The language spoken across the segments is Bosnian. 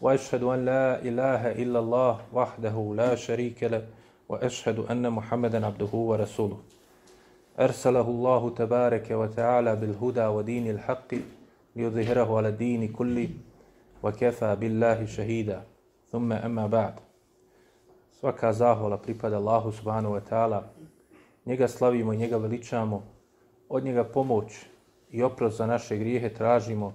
وأشهد أن لا إله إلا الله وحده لا شريك له وأشهد أن محمدا عبده ورسوله أرسله الله تبارك وتعالى بالهدى ودين الحق ليظهره على الدين كله وكفى بالله شهيدا ثم أما بعد Svaka zahvala pripada Allahu subhanahu wa ta'ala. Njega slavimo i njega veličamo. Od njega pomoć i oprost za naše grijehe tražimo.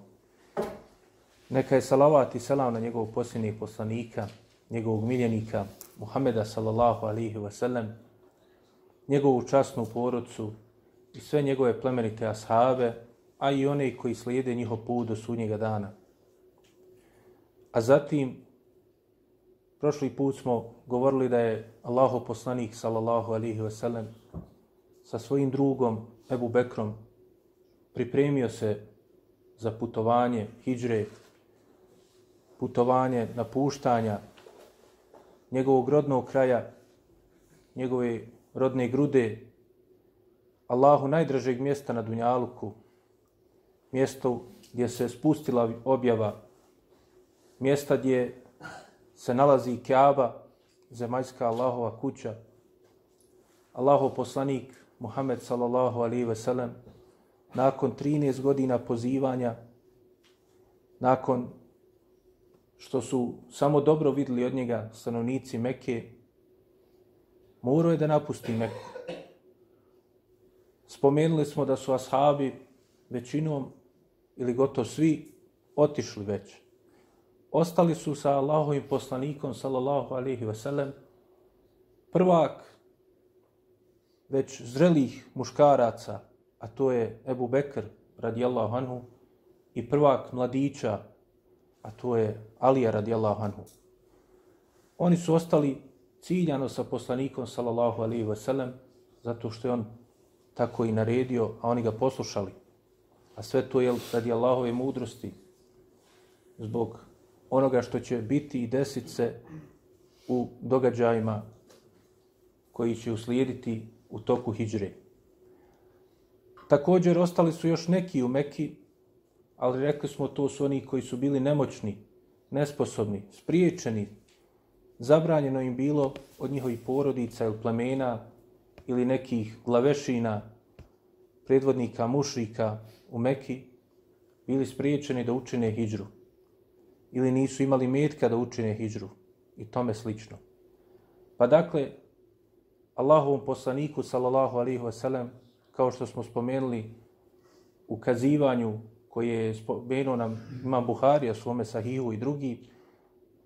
Neka je salavat i selam na njegovog posljednjeg poslanika, njegovog miljenika, Muhameda sallallahu alihi wasallam, njegovu časnu porodcu i sve njegove plemenite ashave, a i one koji slijede njihov put do sudnjega dana. A zatim, prošli put smo govorili da je Allahu poslanik sallallahu alihi wasallam sa svojim drugom Ebu Bekrom pripremio se za putovanje hijđre, putovanje napuštanja njegovog rodnog kraja, njegove rodne grude, Allahu najdražeg mjesta na Dunjaluku, mjesto gdje se spustila objava, mjesta gdje se nalazi Kaaba, zemaljska Allahova kuća, Allahov poslanik Muhammed sallallahu alaihi ve sellem, nakon 13 godina pozivanja, nakon što su samo dobro vidjeli od njega stanovnici Mekke, morao je da napusti Meku. Spomenuli smo da su ashabi većinom ili gotovo svi otišli već. Ostali su sa Allahovim poslanikom, sallallahu alihi wasallam, prvak već zrelih muškaraca, a to je Ebu Bekr, radijallahu anhu, i prvak mladića, a to je Alija, radijallahu anhu. Oni su ostali ciljano sa poslanikom, sallallahu alaihi ve sellem zato što je on tako i naredio, a oni ga poslušali. A sve to je radi Allahove mudrosti, zbog onoga što će biti i desit se u događajima koji će uslijediti u toku hijdžre. Također ostali su još neki u Mekki, ali rekli smo to su oni koji su bili nemoćni, nesposobni, spriječeni, zabranjeno im bilo od njihovih porodica ili plemena ili nekih glavešina, predvodnika mušrika u Mekki, bili spriječeni da učine hijđru ili nisu imali metka da učine hijđru i tome slično. Pa dakle, Allahovom poslaniku, sallallahu alihi wasallam, kao što smo spomenuli u koje je spomenuo nam Imam Buhari, svome sahihu i drugi,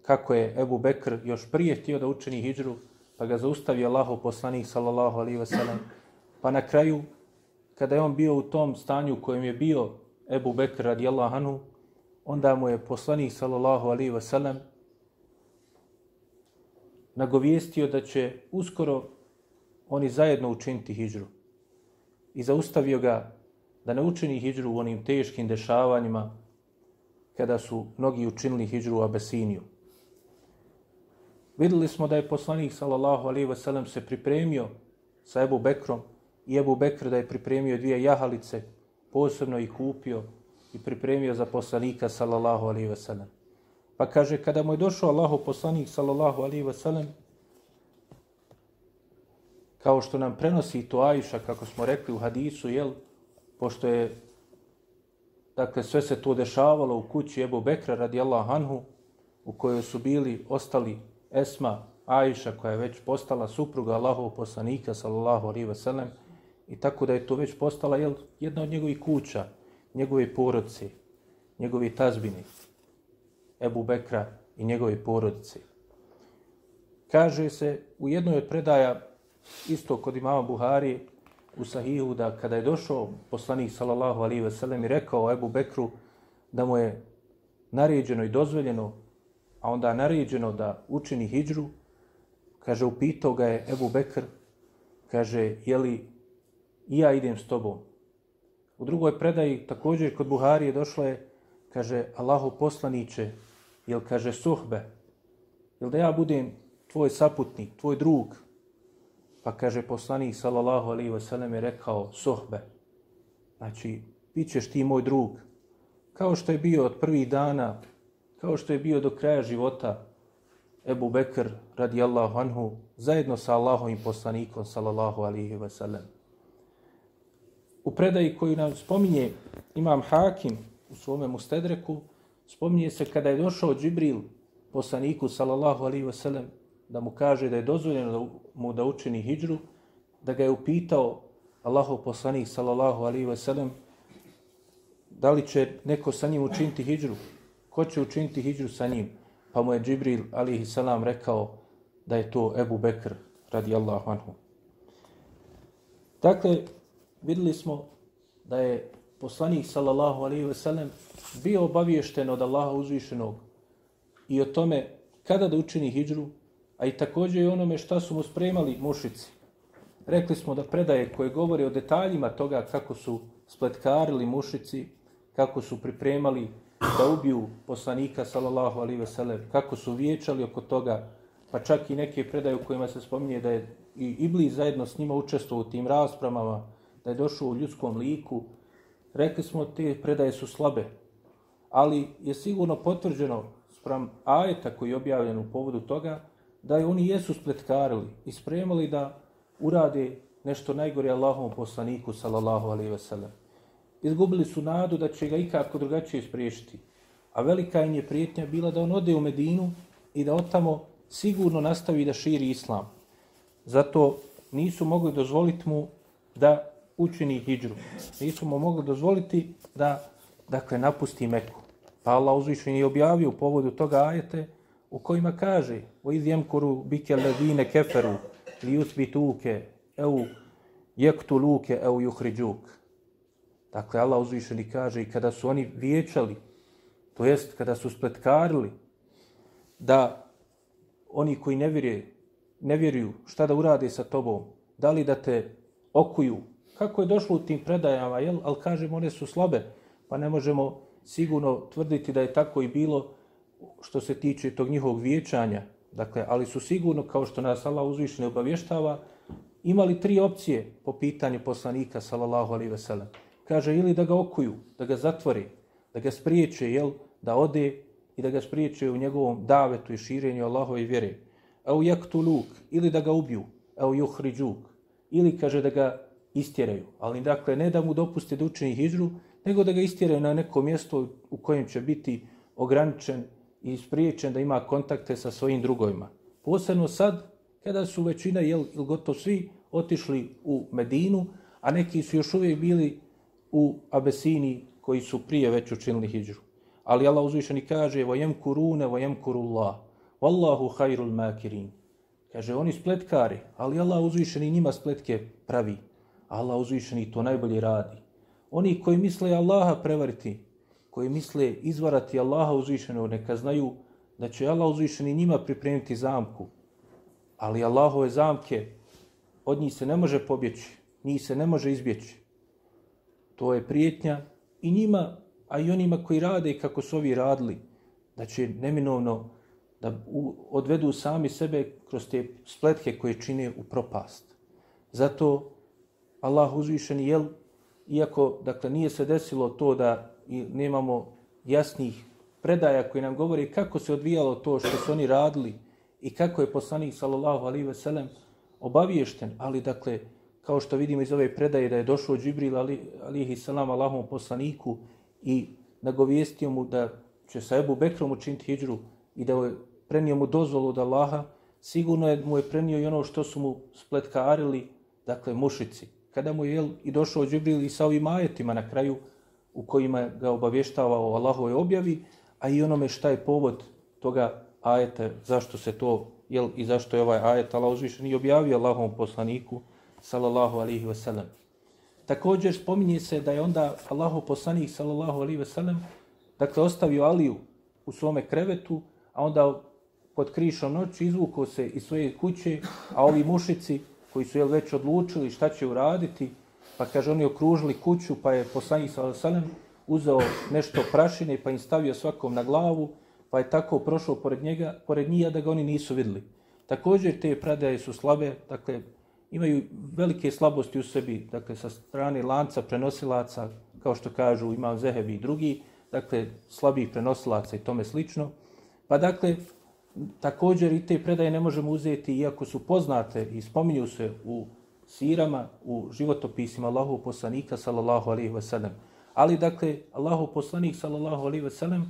kako je Ebu Bekr još prije htio da učini hijđru, pa ga zaustavio Allaho poslanik, sallallahu alaihi wasallam, pa na kraju, kada je on bio u tom stanju u kojem je bio Ebu Bekr radijallahu anhu, onda mu je poslanik sallallahu alaihi wasallam nagovijestio da će uskoro oni zajedno učiniti hijđru. I zaustavio ga da ne učini hijđru u onim teškim dešavanjima kada su mnogi učinili hijđru u Abesiniju. Vidjeli smo da je poslanik sallallahu alaihi wasallam se pripremio sa Ebu Bekrom i Ebu Bekr da je pripremio dvije jahalice, posebno ih kupio i pripremio za poslanika sallallahu alaihi wasallam. Pa kaže, kada mu je došao Allahu poslanik sallallahu alaihi wasallam, kao što nam prenosi to Ajša, kako smo rekli u hadisu, jel, pošto je, dakle, sve se to dešavalo u kući Ebu Bekra radijallahu anhu, u kojoj su bili ostali Esma, Ajša, koja je već postala supruga Allahov poslanika, sallallahu alaihi wasallam, i tako da je to već postala jel, jedna od njegovih kuća, njegove porodice, njegovi tazbini, Ebu Bekra i njegove porodice. Kaže se u jednoj od predaja, isto kod imama Buhari, u Sahihu, da kada je došao poslanik sallallahu alaihi ve sellem i rekao Ebu Bekru da mu je naređeno i dozvoljeno, a onda naređeno da učini hijđru, kaže, upitao ga je Ebu Bekr, kaže, je li i ja idem s tobom? U drugoj predaji, također kod Buharije došla je, kaže, Allahu poslaniće, jel kaže, suhbe, jel da ja budem tvoj saputnik, tvoj drug? Pa kaže, poslanik, sallallahu alaihi wa sallam, je rekao, suhbe, znači, bit ćeš ti moj drug, kao što je bio od prvih dana, kao što je bio do kraja života Ebu Bekr radijallahu anhu, zajedno sa Allahovim poslanikom, sallallahu alihi wasallam. U predaji koju nam spominje imam Hakim u svome mustedreku, spominje se kada je došao Džibril poslaniku, sallallahu alihi wasallam, da mu kaže da je dozvoljeno da mu da učini hijđru, da ga je upitao Allahov poslanik, sallallahu alaihi ve sellem da li će neko sa njim učiniti hijđru? Ko će učiniti hijđru sa njim? Pa mu je Džibril, alaihi salam, rekao da je to Ebu Bekr, radijallahu anhu. Dakle, videli smo da je poslanik, sallallahu alaihi ve sellem bio obaviješten od Allaha uzvišenog i o tome kada da učini hijđru, a i također i onome šta su mu spremali mušici. Rekli smo da predaje koje govore o detaljima toga kako su spletkarili mušici, kako su pripremali da ubiju poslanika sallallahu alaihi veselem, kako su vječali oko toga, pa čak i neke predaje u kojima se spominje da je i Iblis zajedno s njima učestvovao u tim raspravama, da je došao u ljudskom liku. Rekli smo te predaje su slabe, ali je sigurno potvrđeno sprem ajeta koji je objavljen u povodu toga, da je oni jesu spletkarili i spremali da urade nešto najgore Allahom poslaniku sallallahu alaihi veselem izgubili su nadu da će ga ikako drugačije spriješiti. A velika im je prijetnja bila da on ode u Medinu i da otamo sigurno nastavi da širi islam. Zato nisu mogli dozvoliti mu da učini hijđru. Nisu mu mogli dozvoliti da dakle, napusti Meku. Pa Allah uzvišen je objavio u povodu toga ajete u kojima kaže o izjem koru bike ledine keferu li usbituke eu jektuluke eu juhriđuk. Dakle, Allah uzvišeni kaže i kada su oni vječali, to jest kada su spletkarili, da oni koji ne, vjeruje, ne vjeruju šta da urade sa tobom, da li da te okuju, kako je došlo u tim predajama, jel? ali kažemo one su slabe, pa ne možemo sigurno tvrditi da je tako i bilo što se tiče tog njihovog vječanja. Dakle, ali su sigurno, kao što nas Allah uzvišeni obavještava, imali tri opcije po pitanju poslanika, sallallahu alaihi ve sellem kaže ili da ga okuju, da ga zatvore, da ga spriječe, jel, da ode i da ga spriječe u njegovom davetu i širenju Allahove vjere. Au jaktu luk, ili da ga ubiju, au juhriđuk, ili kaže da ga istjeraju. Ali dakle, ne da mu dopuste da učini hijđru, nego da ga istjeraju na neko mjesto u kojem će biti ograničen i spriječen da ima kontakte sa svojim drugovima. Posebno sad, kada su većina, jel, ili gotovo svi, otišli u Medinu, a neki su još uvijek bili u Abesini koji su prije već učinili hijđru. Ali Allah uzvišeni kaže vajem kurune, vajem kurullah. Wallahu hajrul makirin. Kaže, oni spletkari, ali Allah uzvišeni njima spletke pravi. Allah uzvišeni to najbolje radi. Oni koji misle Allaha prevariti, koji misle izvarati Allaha uzvišenog, neka znaju da će Allah uzvišeni njima pripremiti zamku. Ali Allahove zamke, od njih se ne može pobjeći, njih se ne može izbjeći to je prijetnja i njima, a i onima koji rade kako su ovi radili, da će neminovno da odvedu sami sebe kroz te spletke koje čine u propast. Zato Allah uzvišeni jel, iako dakle, nije se desilo to da i nemamo jasnih predaja koji nam govori kako se odvijalo to što su oni radili i kako je poslanik sallallahu alaihi ve sellem obaviješten, ali dakle, kao što vidimo iz ove predaje da je došao Džibril ali, alihi salam Allahom poslaniku i nagovijestio mu da će sa Ebu Bekrom učiniti hijđru i da je prenio mu dozvolu od Allaha, sigurno je mu je prenio i ono što su mu spletkarili, dakle mušici. Kada mu je jel, i došao Džibril i sa ovim ajetima na kraju u kojima ga obavještava o Allahove objavi, a i onome šta je povod toga ajeta, zašto se to, jel, i zašto je ovaj ajet Allah uzvišen i objavio Allahovom poslaniku, sallallahu alihi wasallam. Također spominje se da je onda Allahov poslanik sallallahu alihi wasallam dakle ostavio Aliju u svome krevetu, a onda pod krišom noći izvuko se iz svoje kuće, a ovi mušici koji su jel, već odlučili šta će uraditi, pa kaže oni okružili kuću, pa je poslanik sallam uzeo nešto prašine pa im stavio svakom na glavu, pa je tako prošao pored njega, pored njih, da ga oni nisu vidjeli. Također te predaje su slabe, dakle, imaju velike slabosti u sebi, dakle, sa strane lanca prenosilaca, kao što kažu imam Zehebi i drugi, dakle, slabih prenosilaca i tome slično. Pa dakle, također i te predaje ne možemo uzeti, iako su poznate i spominju se u sirama, u životopisima Allahu poslanika, sallallahu alaihi ve sellem. Ali, dakle, Allahu poslanik, sallallahu alaihi ve sellem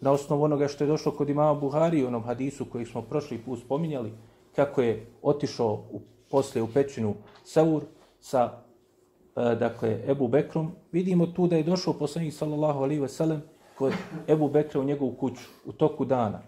na osnovu onoga što je došlo kod imama Buhari, onom hadisu koji smo prošli put spominjali, kako je otišao u, posle u pećinu Saur sa e, dakle, Ebu Bekrom, vidimo tu da je došao poslanik sallallahu alaihi ve sellem kod Ebu Bekra u njegovu kuću u toku dana.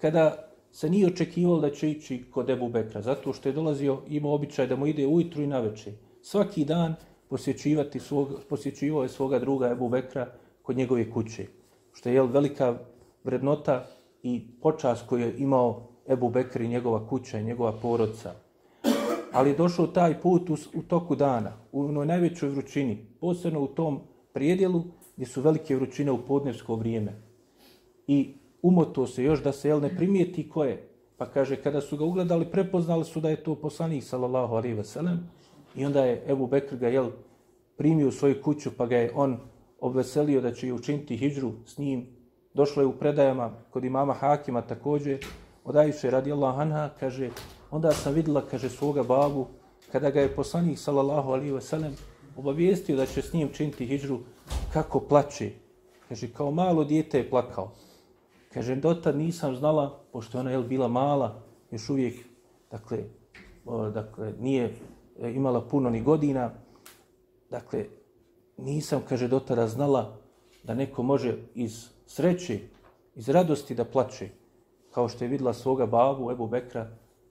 Kada se nije očekivalo da će ići kod Ebu Bekra, zato što je dolazio, imao običaj da mu ide ujutru i naveče. Svaki dan posjećivati svog, posjećivao je svoga druga Ebu Bekra kod njegove kuće. Što je jel, velika vrednota i počas koju je imao Ebu Bekr i njegova kuća i njegova porodca. Ali je došao taj put u, u toku dana, u onoj najvećoj vrućini, posebno u tom prijedjelu gdje su velike vrućine u podnevsko vrijeme. I umoto se još da se jel ne primijeti ko je. Pa kaže, kada su ga ugledali, prepoznali su da je to poslanik, sallallahu alaihi wasallam, i onda je Ebu Bekr ga jel, primio u svoju kuću, pa ga je on obveselio da će učiniti hijđru s njim došlo je u predajama kod imama Hakima također, od Ajše radijallahu anha, kaže, onda sam vidjela, kaže, svoga babu, kada ga je poslanik, sallallahu alaihi veselem, obavijestio da će s njim činiti hijđru, kako plače. Kaže, kao malo dijete je plakao. Kaže, dotad nisam znala, pošto ona jel, bila mala, još uvijek, dakle, o, dakle, nije e, imala puno ni godina, dakle, nisam, kaže, dotada znala da neko može iz sreće, iz radosti da plače, kao što je vidjela svoga babu Ebu Bekra,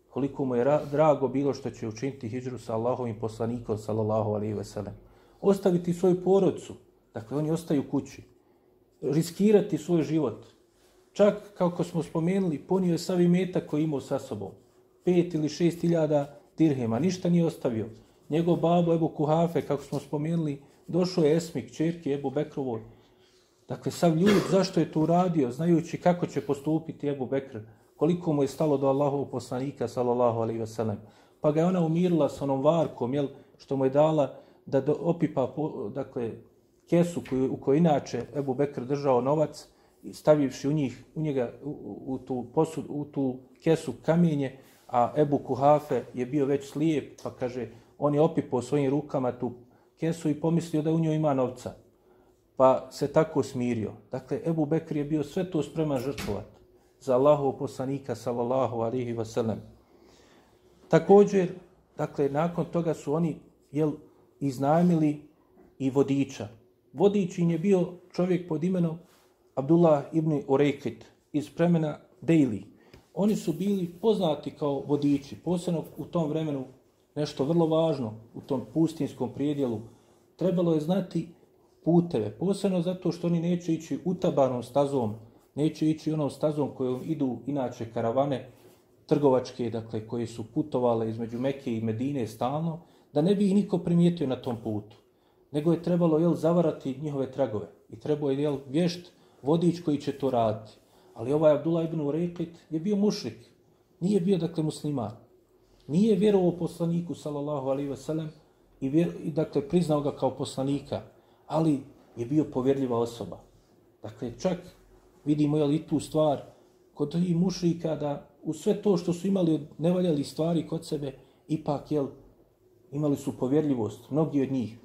koliko mu je drago bilo što će učiniti hijđru sa Allahovim poslanikom, sallallahu alaihi veselem. Ostaviti svoju porodcu, dakle oni ostaju kući, riskirati svoj život. Čak, kako smo spomenuli, ponio je savi metak koji imao sa sobom. Pet ili šest hiljada dirhema, ništa nije ostavio. Njegov babo Ebu Kuhafe, kako smo spomenuli, došao je Esmik, čerke Ebu Bekrovoj, Dakle, sav ljud, zašto je to uradio, znajući kako će postupiti Ebu Bekr, koliko mu je stalo do Allahovog poslanika, sallallahu alaihi ve sellem. Pa ga je ona umirila sa onom varkom, jel, što mu je dala da do, opipa, po, dakle, kesu koju, u kojoj inače Ebu Bekr držao novac, stavivši u njih, u njega, u, u, tu, posud, u tu kesu kamenje, a Ebu Kuhafe je bio već slijep, pa kaže, on je opipao svojim rukama tu kesu i pomislio da u njoj ima novca pa se tako smirio. Dakle, Ebu Bekr je bio sve to spreman žrtvovati za Allahov poslanika, sallallahu alihi wasallam. Također, dakle, nakon toga su oni jel, iznajmili i vodiča. Vodič je bio čovjek pod imenom Abdullah ibn Ureikit iz premena Dejli. Oni su bili poznati kao vodiči, posebno u tom vremenu nešto vrlo važno u tom pustinskom prijedjelu. Trebalo je znati puteve, posebno zato što oni neće ići utabanom stazom, neće ići onom stazom kojom idu inače karavane trgovačke, dakle, koje su putovale između Mekke i Medine stalno, da ne bi ih niko primijetio na tom putu. Nego je trebalo jel, zavarati njihove tragove. I trebao je jel, vješt vodič koji će to raditi. Ali ovaj Abdullah ibn Ureklit je bio mušrik. Nije bio, dakle, musliman. Nije vjerovao poslaniku, sallallahu alaihi ve sellem, i, vjer, i dakle, priznao ga kao poslanika ali je bio povjerljiva osoba. Dakle, čak vidimo je li tu stvar kod i mušrika da u sve to što su imali nevaljali stvari kod sebe, ipak jel, imali su povjerljivost, mnogi od njih.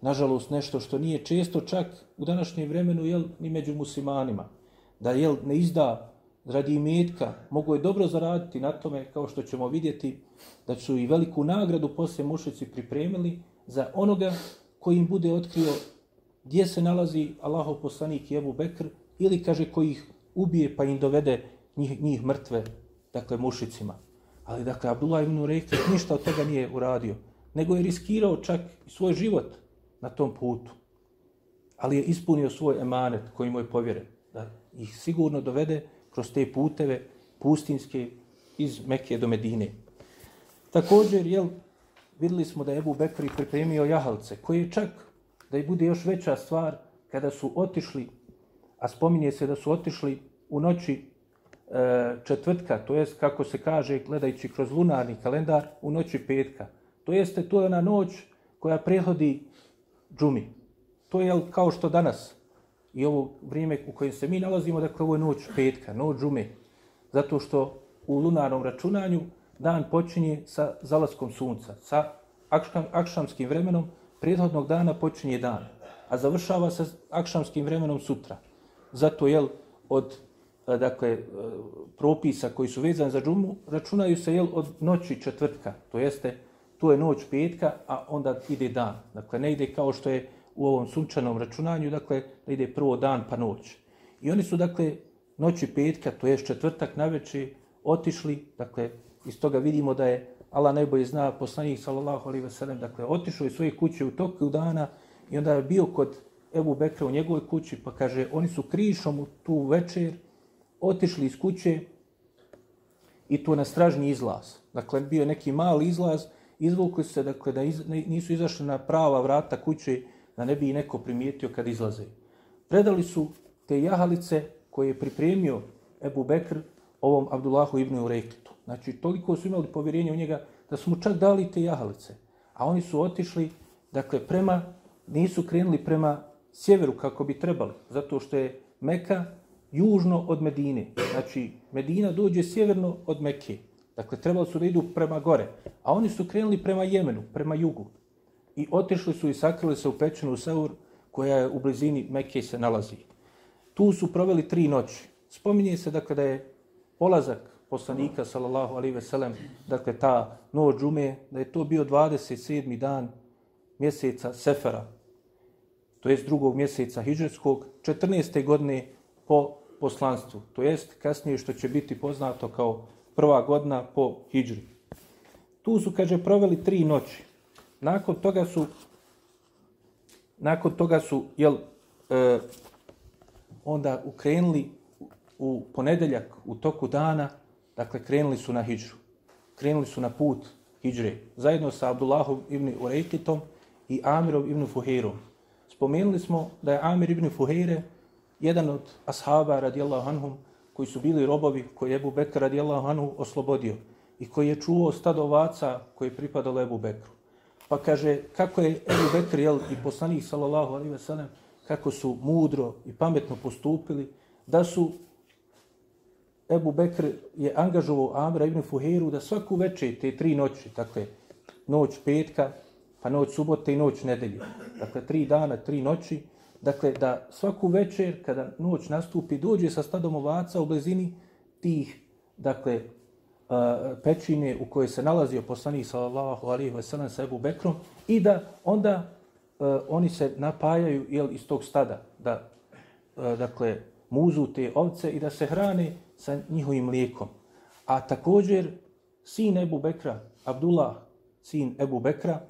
Nažalost, nešto što nije često čak u današnjem vremenu jel, ni među muslimanima. Da jel, ne izda radi imetka, mogu je dobro zaraditi na tome, kao što ćemo vidjeti, da su i veliku nagradu poslije mušici pripremili za onoga koji im bude otkrio gdje se nalazi Allahov poslanik i Ebu Bekr, ili kaže koji ih ubije pa im dovede njih, njih mrtve, dakle mušicima. Ali dakle, Abdullah ibn Urejke ništa od toga nije uradio, nego je riskirao čak svoj život na tom putu. Ali je ispunio svoj emanet koji mu je povjeren, da ih sigurno dovede kroz te puteve pustinske iz Mekke do Medine. Također, jel, videli smo da je Ebu Bekri pripremio jahalce, koji je čak, da i bude još veća stvar, kada su otišli, a spominje se da su otišli u noći e, četvrtka, to jest, kako se kaže, gledajući kroz lunarni kalendar, u noći petka. To jeste, to je ona noć koja prehodi džumi. To je kao što danas i ovo vrijeme u kojem se mi nalazimo, dakle ovo je noć petka, noć džume. Zato što u lunarnom računanju dan počinje sa zalaskom sunca, sa akšam, akšamskim vremenom, prethodnog dana počinje dan, a završava sa akšamskim vremenom sutra. Zato jel od eh, dakle eh, propisa koji su vezani za džumu računaju se jel od noći četvrtka, to jeste tu je noć petka, a onda ide dan. Dakle ne ide kao što je u ovom sunčanom računanju, dakle da ide prvo dan pa noć. I oni su dakle noći petka, to je četvrtak na večer, otišli, dakle, iz toga vidimo da je Allah najbolje zna poslanik sallallahu alejhi ve sellem dakle otišao iz svoje kuće u toku dana i onda je bio kod Ebu Bekra u njegovoj kući pa kaže oni su krišom u tu večer otišli iz kuće i to na stražni izlaz dakle bio neki mali izlaz izvukli se dakle da iz, nisu izašli na prava vrata kuće da ne bi neko primijetio kad izlaze predali su te jahalice koje je pripremio Ebu Bekr ovom Abdullahu ibn Ureklitu. Znači, toliko su imali povjerenje u njega da su mu čak dali te jahalice. A oni su otišli, dakle, prema, nisu krenuli prema sjeveru kako bi trebali, zato što je Meka južno od Medine. Znači, Medina dođe sjeverno od Mekke. Dakle, trebali su da idu prema gore. A oni su krenuli prema Jemenu, prema jugu. I otišli su i sakrili se u pećinu Seur, koja je u blizini Mekke se nalazi. Tu su proveli tri noći. Spominje se dakle da je polazak poslanika sallallahu alejhi ve sellem dakle ta noć džume da je to bio 27. dan mjeseca Sefera to jest drugog mjeseca hidžretskog 14. godine po poslanstvu to jest kasnije što će biti poznato kao prva godina po hidžri tu su kaže proveli tri noći nakon toga su nakon toga su jel e, onda ukrenuli u ponedeljak, u toku dana, dakle, krenuli su na Hidžru. Krenuli su na put Hidžre, zajedno sa Abdullahom ibn Urejkitom i Amirom ibn Fuheirom. Spomenuli smo da je Amir ibn Fuheire jedan od ashaba radijallahu anhum, koji su bili robovi koji je Ebu Bekr radijallahu anhu oslobodio i koji je čuo stado ovaca koji je pripadalo Ebu Bekru. Pa kaže, kako je Ebu Bekr jel, i poslanik sallallahu alaihi ve sellem, kako su mudro i pametno postupili, da su Ebu Bekr je angažovao Amra ibn Fuheru da svaku večer, te tri noći, dakle, noć petka, pa noć subote i noć nedelje, dakle, tri dana, tri noći, dakle, da svaku večer, kada noć nastupi, dođe sa stadom ovaca u blizini tih, dakle, pećine u kojoj se nalazio poslanik sallallahu alaihi ve sellem sa Ebu Bekrom i da onda oni se napajaju jel, iz tog stada, da, dakle, muzu te ovce i da se hrane sa njihovim mlijekom. A također, sin Ebu Bekra, Abdullah, sin Ebu Bekra,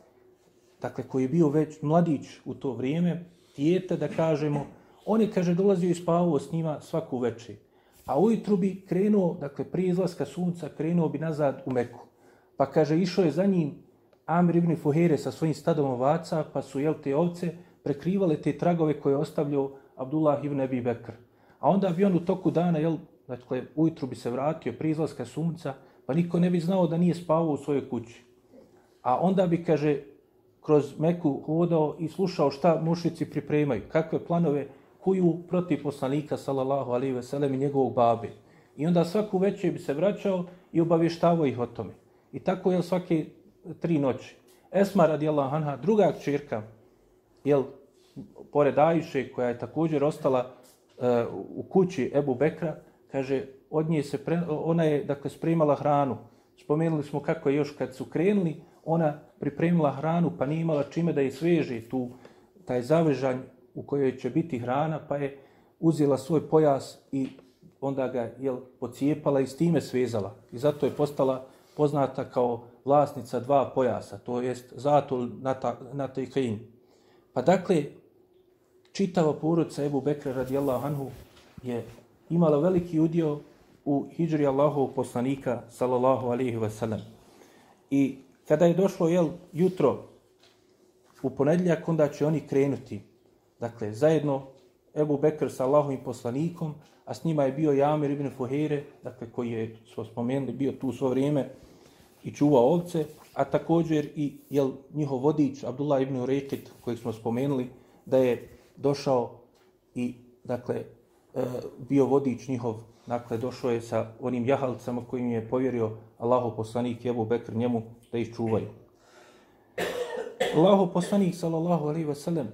dakle, koji je bio već mladić u to vrijeme, tijete, da kažemo, on je, kaže, dolazio i spavao s njima svaku večer. A ujutru bi krenuo, dakle, prije izlaska sunca, krenuo bi nazad u Meku. Pa, kaže, išao je za njim Amir ibn Fuhere sa svojim stadom ovaca, pa su, jel, te ovce prekrivale te tragove koje je ostavljao Abdullah ibn Abi Bekr. A onda bi on u toku dana, jel, dakle, ujutru bi se vratio pri izlaska sunca, pa niko ne bi znao da nije spavao u svojoj kući. A onda bi, kaže, kroz Meku hodao i slušao šta mušici pripremaju, kakve planove kuju protiv poslanika, sallallahu alaihi ve sellem, i njegovog babe. I onda svaku večer bi se vraćao i obavještavao ih o tome. I tako je svake tri noći. Esma radijallahu anha, druga čirka, jel, pored Ajše, koja je također ostala uh, u kući Ebu Bekra, kaže, od nje se pre, ona je dakle spremala hranu. Spomenuli smo kako je još kad su krenuli, ona pripremila hranu, pa nije imala čime da je sveže tu taj zavežanj u kojoj će biti hrana, pa je uzela svoj pojas i onda ga je pocijepala i s time svezala. I zato je postala poznata kao vlasnica dva pojasa, to jest zatul na taj kain. Pa dakle, čitava porodca Ebu Bekra radijallahu anhu je imala veliki udio u hijri Allahov poslanika, sallallahu alaihi wasallam. I kada je došlo jel, jutro u ponedljak, onda će oni krenuti. Dakle, zajedno Ebu Bekr sa Allahovim poslanikom, a s njima je bio Jamir ibn Fuhere, dakle, koji je, smo spomenuli, bio tu svo vrijeme i čuvao ovce, a također i jel, njihov vodič, Abdullah ibn Urekit, kojeg smo spomenuli, da je došao i, dakle, e, bio vodič njihov, dakle, došao je sa onim jahalcama kojim je povjerio Allahov poslanik Ebu Bekr njemu da ih čuvaju. Allahu poslanik, sallallahu alaihi wa sallam,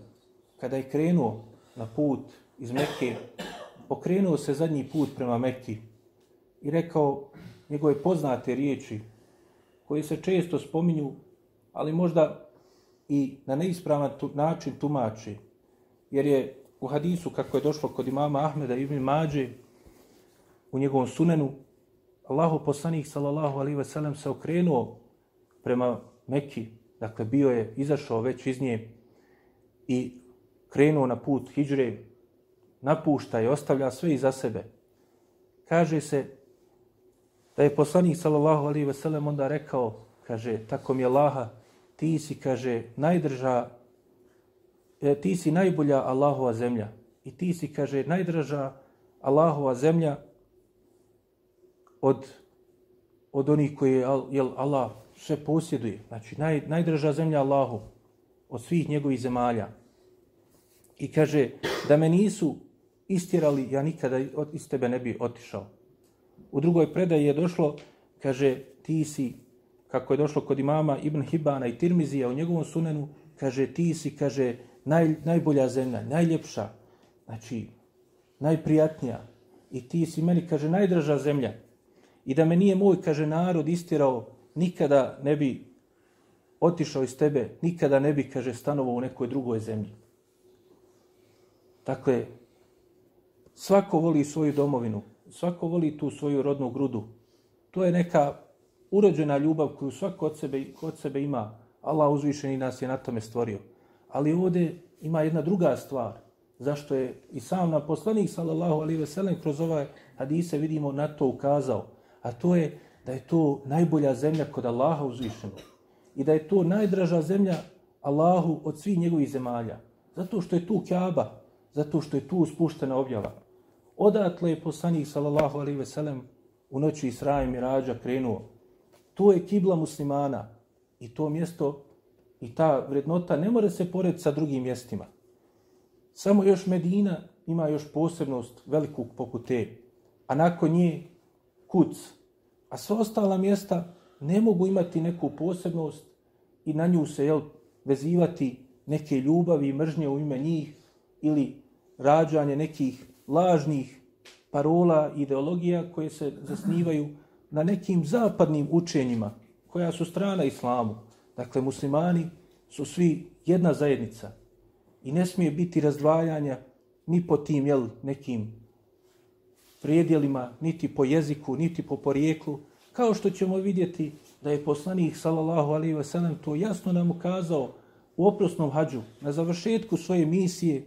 kada je krenuo na put iz Mekke, okrenuo se zadnji put prema Mekki i rekao njegove poznate riječi koje se često spominju, ali možda i na neispravan tu, način tumači. Jer je u hadisu, kako je došlo kod imama Ahmeda ibn Mađe, u njegovom sunenu, Allahu poslanik, sallallahu alaihi wasallam, se okrenuo prema Mekki, dakle bio je, izašao već iz nje i krenuo na put Hidžre, napušta i ostavlja sve iza sebe. Kaže se da je poslanik sallallahu alejhi ve sellem onda rekao, kaže, tako mi je Allaha, ti si, kaže, najdrža, e, ti si najbolja Allahova zemlja. I ti si, kaže, najdrža Allahova zemlja od, od onih koji je jel, Allah sve posjeduje. Znači, naj, najdrža zemlja Allahu od svih njegovih zemalja. I kaže, da me nisu istirali, ja nikada iz tebe ne bi otišao. U drugoj predaji je došlo, kaže, ti si, kako je došlo kod imama Ibn Hibana i Tirmizija u njegovom sunenu, kaže, ti si, kaže, naj, najbolja zemlja, najljepša, znači, najprijatnija. I ti si meni, kaže, najdraža zemlja. I da me nije moj, kaže, narod istirao, nikada ne bi otišao iz tebe, nikada ne bi, kaže, stanovao u nekoj drugoj zemlji. Dakle, svako voli svoju domovinu, svako voli tu svoju rodnu grudu. To je neka urođena ljubav koju svako od sebe, od sebe ima. Allah uzvišeni nas je na tome stvorio. Ali ovdje ima jedna druga stvar. Zašto je i sam na poslanik sallallahu alaihi veselem, kroz ovaj hadise vidimo na to ukazao. A to je da je to najbolja zemlja kod Allaha uzvišenog. I da je to najdraža zemlja Allahu od svih njegovih zemalja. Zato što je tu Kaaba, zato što je tu spuštena objava. Odatle je poslanik sallallahu alejhi ve sellem u noći Isra i Mirađa krenuo. To je kibla muslimana i to mjesto i ta vrednota ne može se porediti sa drugim mjestima. Samo još Medina ima još posebnost veliku poput te, a nakon nje kuc. A sva ostala mjesta ne mogu imati neku posebnost i na nju se jel, vezivati neke ljubavi i mržnje u ime njih ili rađanje nekih lažnih parola, ideologija koje se zasnivaju na nekim zapadnim učenjima koja su strana islamu. Dakle, muslimani su svi jedna zajednica i ne smije biti razdvajanja ni po tim jel, nekim prijedjelima, niti po jeziku, niti po porijeklu, kao što ćemo vidjeti da je poslanik sallallahu alaihi ve sellem to jasno nam ukazao u oprosnom hađu, na završetku svoje misije,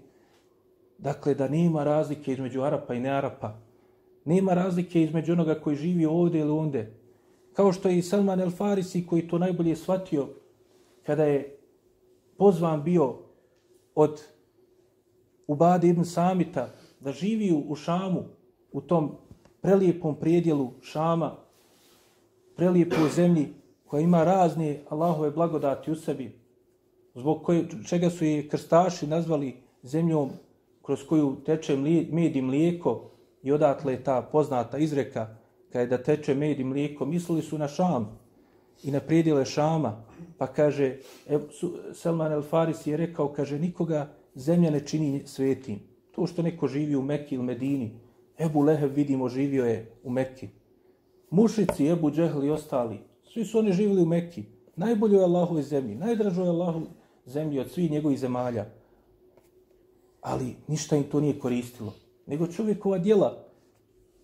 Dakle, da nema razlike između Arapa i nearapa. Nema razlike između onoga koji živi ovdje ili onde. Kao što je i Salman el Farisi koji to najbolje shvatio kada je pozvan bio od Ubade ibn Samita da živi u Šamu, u tom prelijepom prijedjelu Šama, prelijepoj zemlji koja ima razne Allahove blagodati u sebi, zbog koje, čega su je krstaši nazvali zemljom kroz koju teče med i mlijeko i odatle je ta poznata izreka kada je da teče med i mlijeko, mislili su na Šam i na prijedjele Šama. Pa kaže, e, Selman El Faris je rekao, kaže, nikoga zemlja ne čini svetim. To što neko živi u Mekki ili Medini, Ebu Leheb, vidimo živio je u Mekki. Mušici, Ebu Džehl i ostali, svi su oni živili u Mekki. Najbolje je Allahove zemlji, najdražo je Allahu zemlji od svih njegovih zemalja ali ništa im to nije koristilo. Nego čovjekova djela,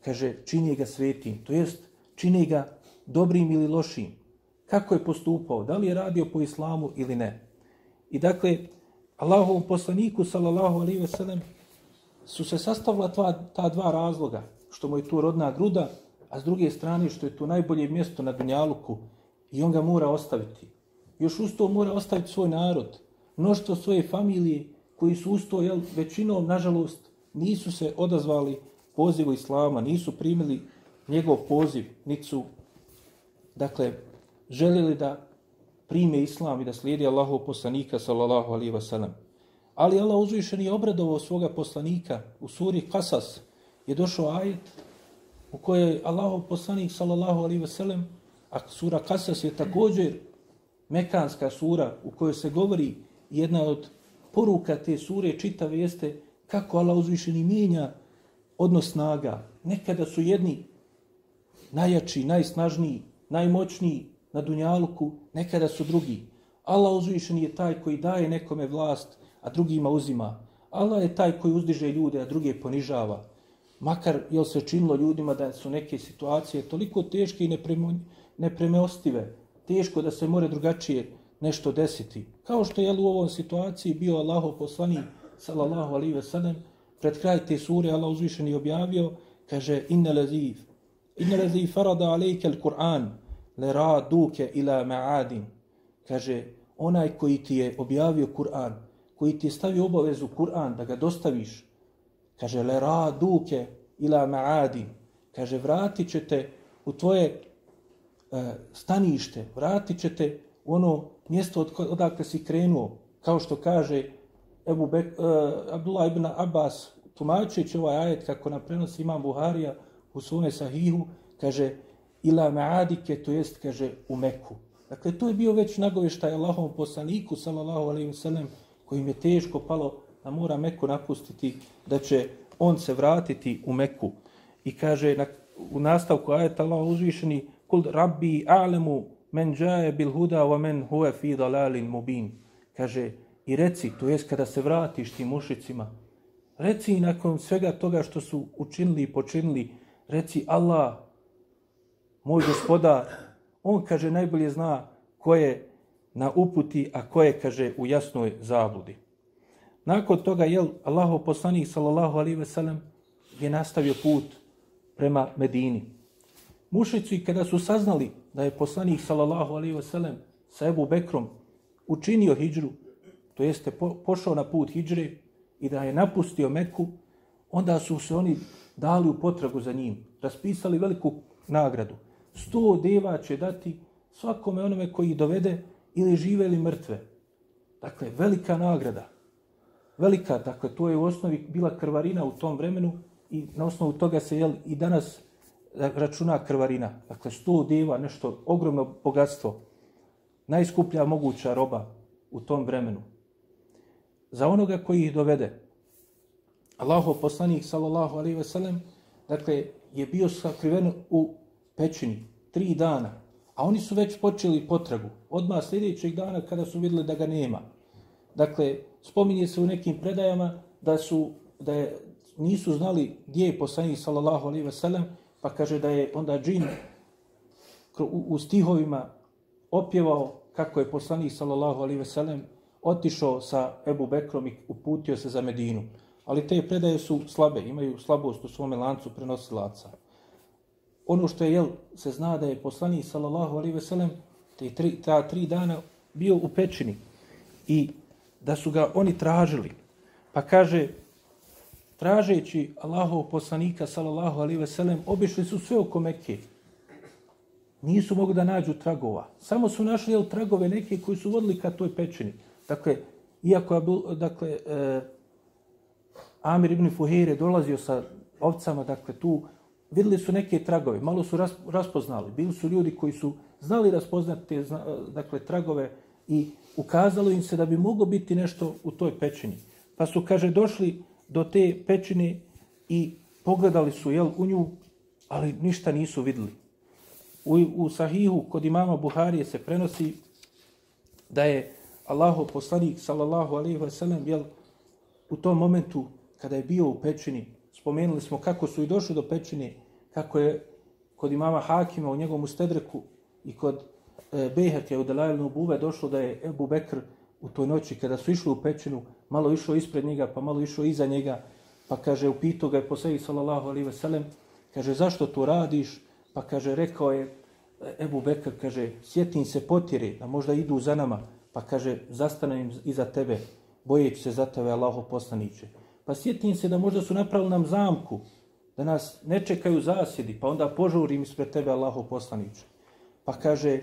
kaže, čini ga svetim, to jest čini ga dobrim ili lošim. Kako je postupao, da li je radio po islamu ili ne. I dakle, Allahovom poslaniku, sallallahu alaihi ve sellem, su se sastavila tva, ta dva razloga, što mu je tu rodna gruda, a s druge strane što je tu najbolje mjesto na Dunjaluku i on ga mora ostaviti. Još usto mora ostaviti svoj narod, mnoštvo svoje familije koji su usto, jel, većinom, nažalost, nisu se odazvali pozivu Islama, nisu primili njegov poziv, niti su, dakle, željeli da prime Islam i da slijedi Allahov poslanika, sallallahu alaihi wasallam. Ali Allah uzvišen je obradovao svoga poslanika u suri Kasas. Je došao ajet u kojoj Allahov poslanik, sallallahu alaihi ve sellem, a sura Kasas je također mekanska sura u kojoj se govori jedna od poruka te sure čitave jeste kako Allah uzvišeni mijenja odnos snaga. Nekada su jedni najjači, najsnažniji, najmoćniji na Dunjaluku, nekada su drugi. Allah uzvišeni je taj koji daje nekome vlast, a drugima uzima. Allah je taj koji uzdiže ljude, a druge ponižava. Makar je se činilo ljudima da su neke situacije toliko teške i nepremeostive, teško da se more drugačije nešto desiti. Kao što je u ovom situaciji bio Allahov poslanik, sallallahu alaihi ve sellem, pred kraj te sure Allah uzvišeni objavio, kaže, inne laziv, inne laziv farada alejke l-Kur'an, le raduke ila ma'adin. Kaže, onaj koji ti je objavio Kur'an, koji ti je stavio obavezu Kur'an da ga dostaviš, kaže, le raduke ila ma'adin. Kaže, vratit ćete u tvoje e, stanište, vratit ćete u ono mjesto od odakle si krenuo, kao što kaže Ebu Bek, e, Abdullah ibn Abbas, tumačujući ovaj ajet kako nam prenosi imam Buharija u svome sahihu, kaže ila ma'adike, to jest, kaže, u Meku. Dakle, to je bio već nagoveštaj Allahom poslaniku, sallallahu alaihi sallam, kojim je teško palo da mora Meku napustiti, da će on se vratiti u Meku. I kaže, na, u nastavku ajeta Allah uzvišeni, kul rabbi a'lemu men džaje bil huda wa men huve fi dalalin mubin. Kaže, i reci, to jest kada se vratiš tim mušicima, reci nakon svega toga što su učinili i počinili, reci Allah, moj gospodar, on kaže najbolje zna ko je na uputi, a ko je, kaže, u jasnoj zabludi. Nakon toga, jel, Allahov poslanik, sallallahu alaihi ve sellem, je nastavio put prema Medini. Mušici, kada su saznali da je poslanik, sallallahu alaihi ve sellem, sa Ebu Bekrom učinio hijđru, to jeste po, pošao na put hijđre i da je napustio Meku, onda su se oni dali u potragu za njim, raspisali veliku nagradu sto deva će dati svakome onome koji dovede ili žive ili mrtve. Dakle, velika nagrada. Velika, dakle, to je u osnovi bila krvarina u tom vremenu i na osnovu toga se jel, i danas računa krvarina. Dakle, sto deva, nešto ogromno bogatstvo. Najskuplja moguća roba u tom vremenu. Za onoga koji ih dovede, Allaho poslanik, sallallahu alaihi ve sellem, dakle, je bio sakriven u pećini, tri dana, a oni su već počeli potragu, odmah sljedećeg dana kada su vidjeli da ga nema. Dakle, spominje se u nekim predajama da su da je, nisu znali gdje je poslanik sallallahu alejhi ve sellem, pa kaže da je onda džin u, u stihovima opjevao kako je poslanik sallallahu alejhi ve sellem otišao sa Ebu Bekrom i uputio se za Medinu. Ali te predaje su slabe, imaju slabost u svome lancu prenosilaca ono što je, jel, se zna da je poslanik, sallallahu alaihi veselem, te tri, ta tri dana bio u pećini i da su ga oni tražili. Pa kaže, tražeći Allahov poslanika, sallallahu alaihi veselem, obišli su sve oko Mekke. Nisu mogli da nađu tragova. Samo su našli jel, tragove neke koji su vodili ka toj pećini. Dakle, iako je bil, dakle, e, Amir ibn Fuhire dolazio sa ovcama, dakle, tu videli su neke tragove, malo su raspoznali. Bili su ljudi koji su znali raspoznati te e, dakle, tragove i ukazalo im se da bi moglo biti nešto u toj pećini. Pa su, kaže, došli do te pećine i pogledali su jel, u nju, ali ništa nisu videli. U, u sahihu kod imama Buharije se prenosi da je Allahu poslanik, sallallahu alaihi wa sallam, jel, u tom momentu kada je bio u pećini, spomenuli smo kako su i došli do pećine, kako je kod imama Hakima u njegovom ustedreku i kod e, Beheke u Delajlnu Buve došlo da je Ebu Bekr u toj noći kada su išli u pećinu, malo išao ispred njega, pa malo išao iza njega, pa kaže, upito ga je posljednji sallallahu alaihi veselem, kaže, zašto to radiš? Pa kaže, rekao je, Ebu Bekr, kaže, sjetim se potjeri, da možda idu za nama, pa kaže, zastanem iza tebe, bojeći se za tebe, Allaho poslaniće. Pa sjetim se da možda su napravili nam zamku, da nas ne čekaju zasjedi, pa onda požurim ispred tebe, Allaho poslaniće. Pa kaže,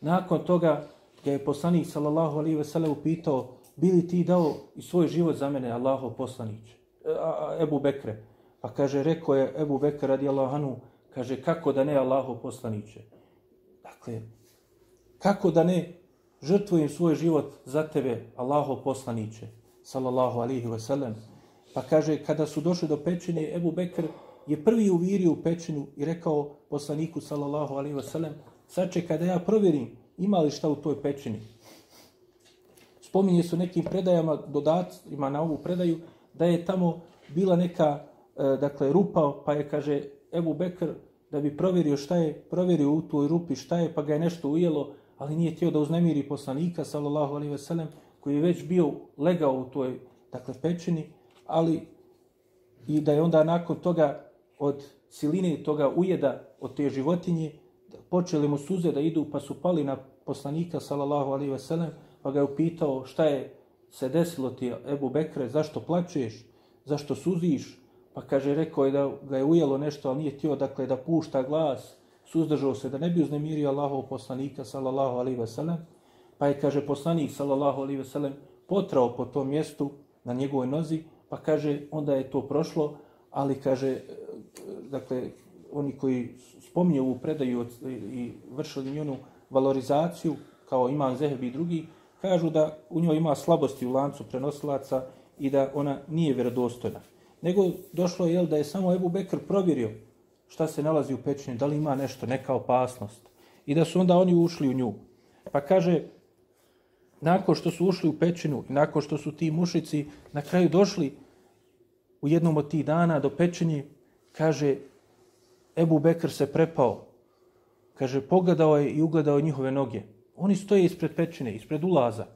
nakon toga ga je poslanik, sallallahu alaihi veselem, upitao, bili ti dao i svoj život za mene, Allaho poslaniće, e, Ebu Bekre. Pa kaže, rekao je Ebu Bekre radi Allahanu, kaže, kako da ne Allaho poslaniće. Dakle, kako da ne žrtvujem svoj život za tebe, Allaho poslaniće, sallallahu alaihi wasallam. Pa kaže, kada su došli do pećine, Ebu Bekr je prvi uvirio u pećinu i rekao poslaniku, sallallahu alaihi wasallam, sad će kada ja provjerim ima li šta u toj pećini. Spominje su nekim predajama, dodacima na ovu predaju, da je tamo bila neka, e, dakle, rupa, pa je, kaže, Ebu Bekr, da bi provjerio šta je, provjerio u toj rupi šta je, pa ga je nešto ujelo, ali nije htio da uznemiri poslanika, sallallahu alaihi ve sellem, koji je već bio legao u toj, dakle, pećini, ali i da je onda nakon toga od siline toga ujeda od te životinje, počeli mu suze da idu, pa su pali na poslanika, sallallahu alaihi ve sellem, pa ga je upitao šta je se desilo ti, Ebu Bekre, zašto plačeš, zašto suziš, Pa kaže, rekao je da ga je ujelo nešto, ali nije htio dakle, da pušta glas, suzdržao se da ne bi uznemirio Allahov poslanika, sallallahu alaihi ve sellem. Pa je, kaže, poslanik, sallallahu alaihi ve sellem, potrao po tom mjestu na njegovoj nozi, pa kaže, onda je to prošlo, ali kaže, dakle, oni koji spominju ovu predaju i vršili njenu valorizaciju, kao imam Zehebi i drugi, kažu da u njoj ima slabosti u lancu prenosilaca i da ona nije vjerodostojna nego došlo je da je samo Ebu Bekr provjerio šta se nalazi u pećini, da li ima nešto, neka opasnost. I da su onda oni ušli u nju. Pa kaže, nakon što su ušli u pećinu i nakon što su ti mušici na kraju došli u jednom od tih dana do pećini, kaže, Ebu Bekr se prepao. Kaže, pogledao je i ugledao njihove noge. Oni stoje ispred pećine, ispred ulaza.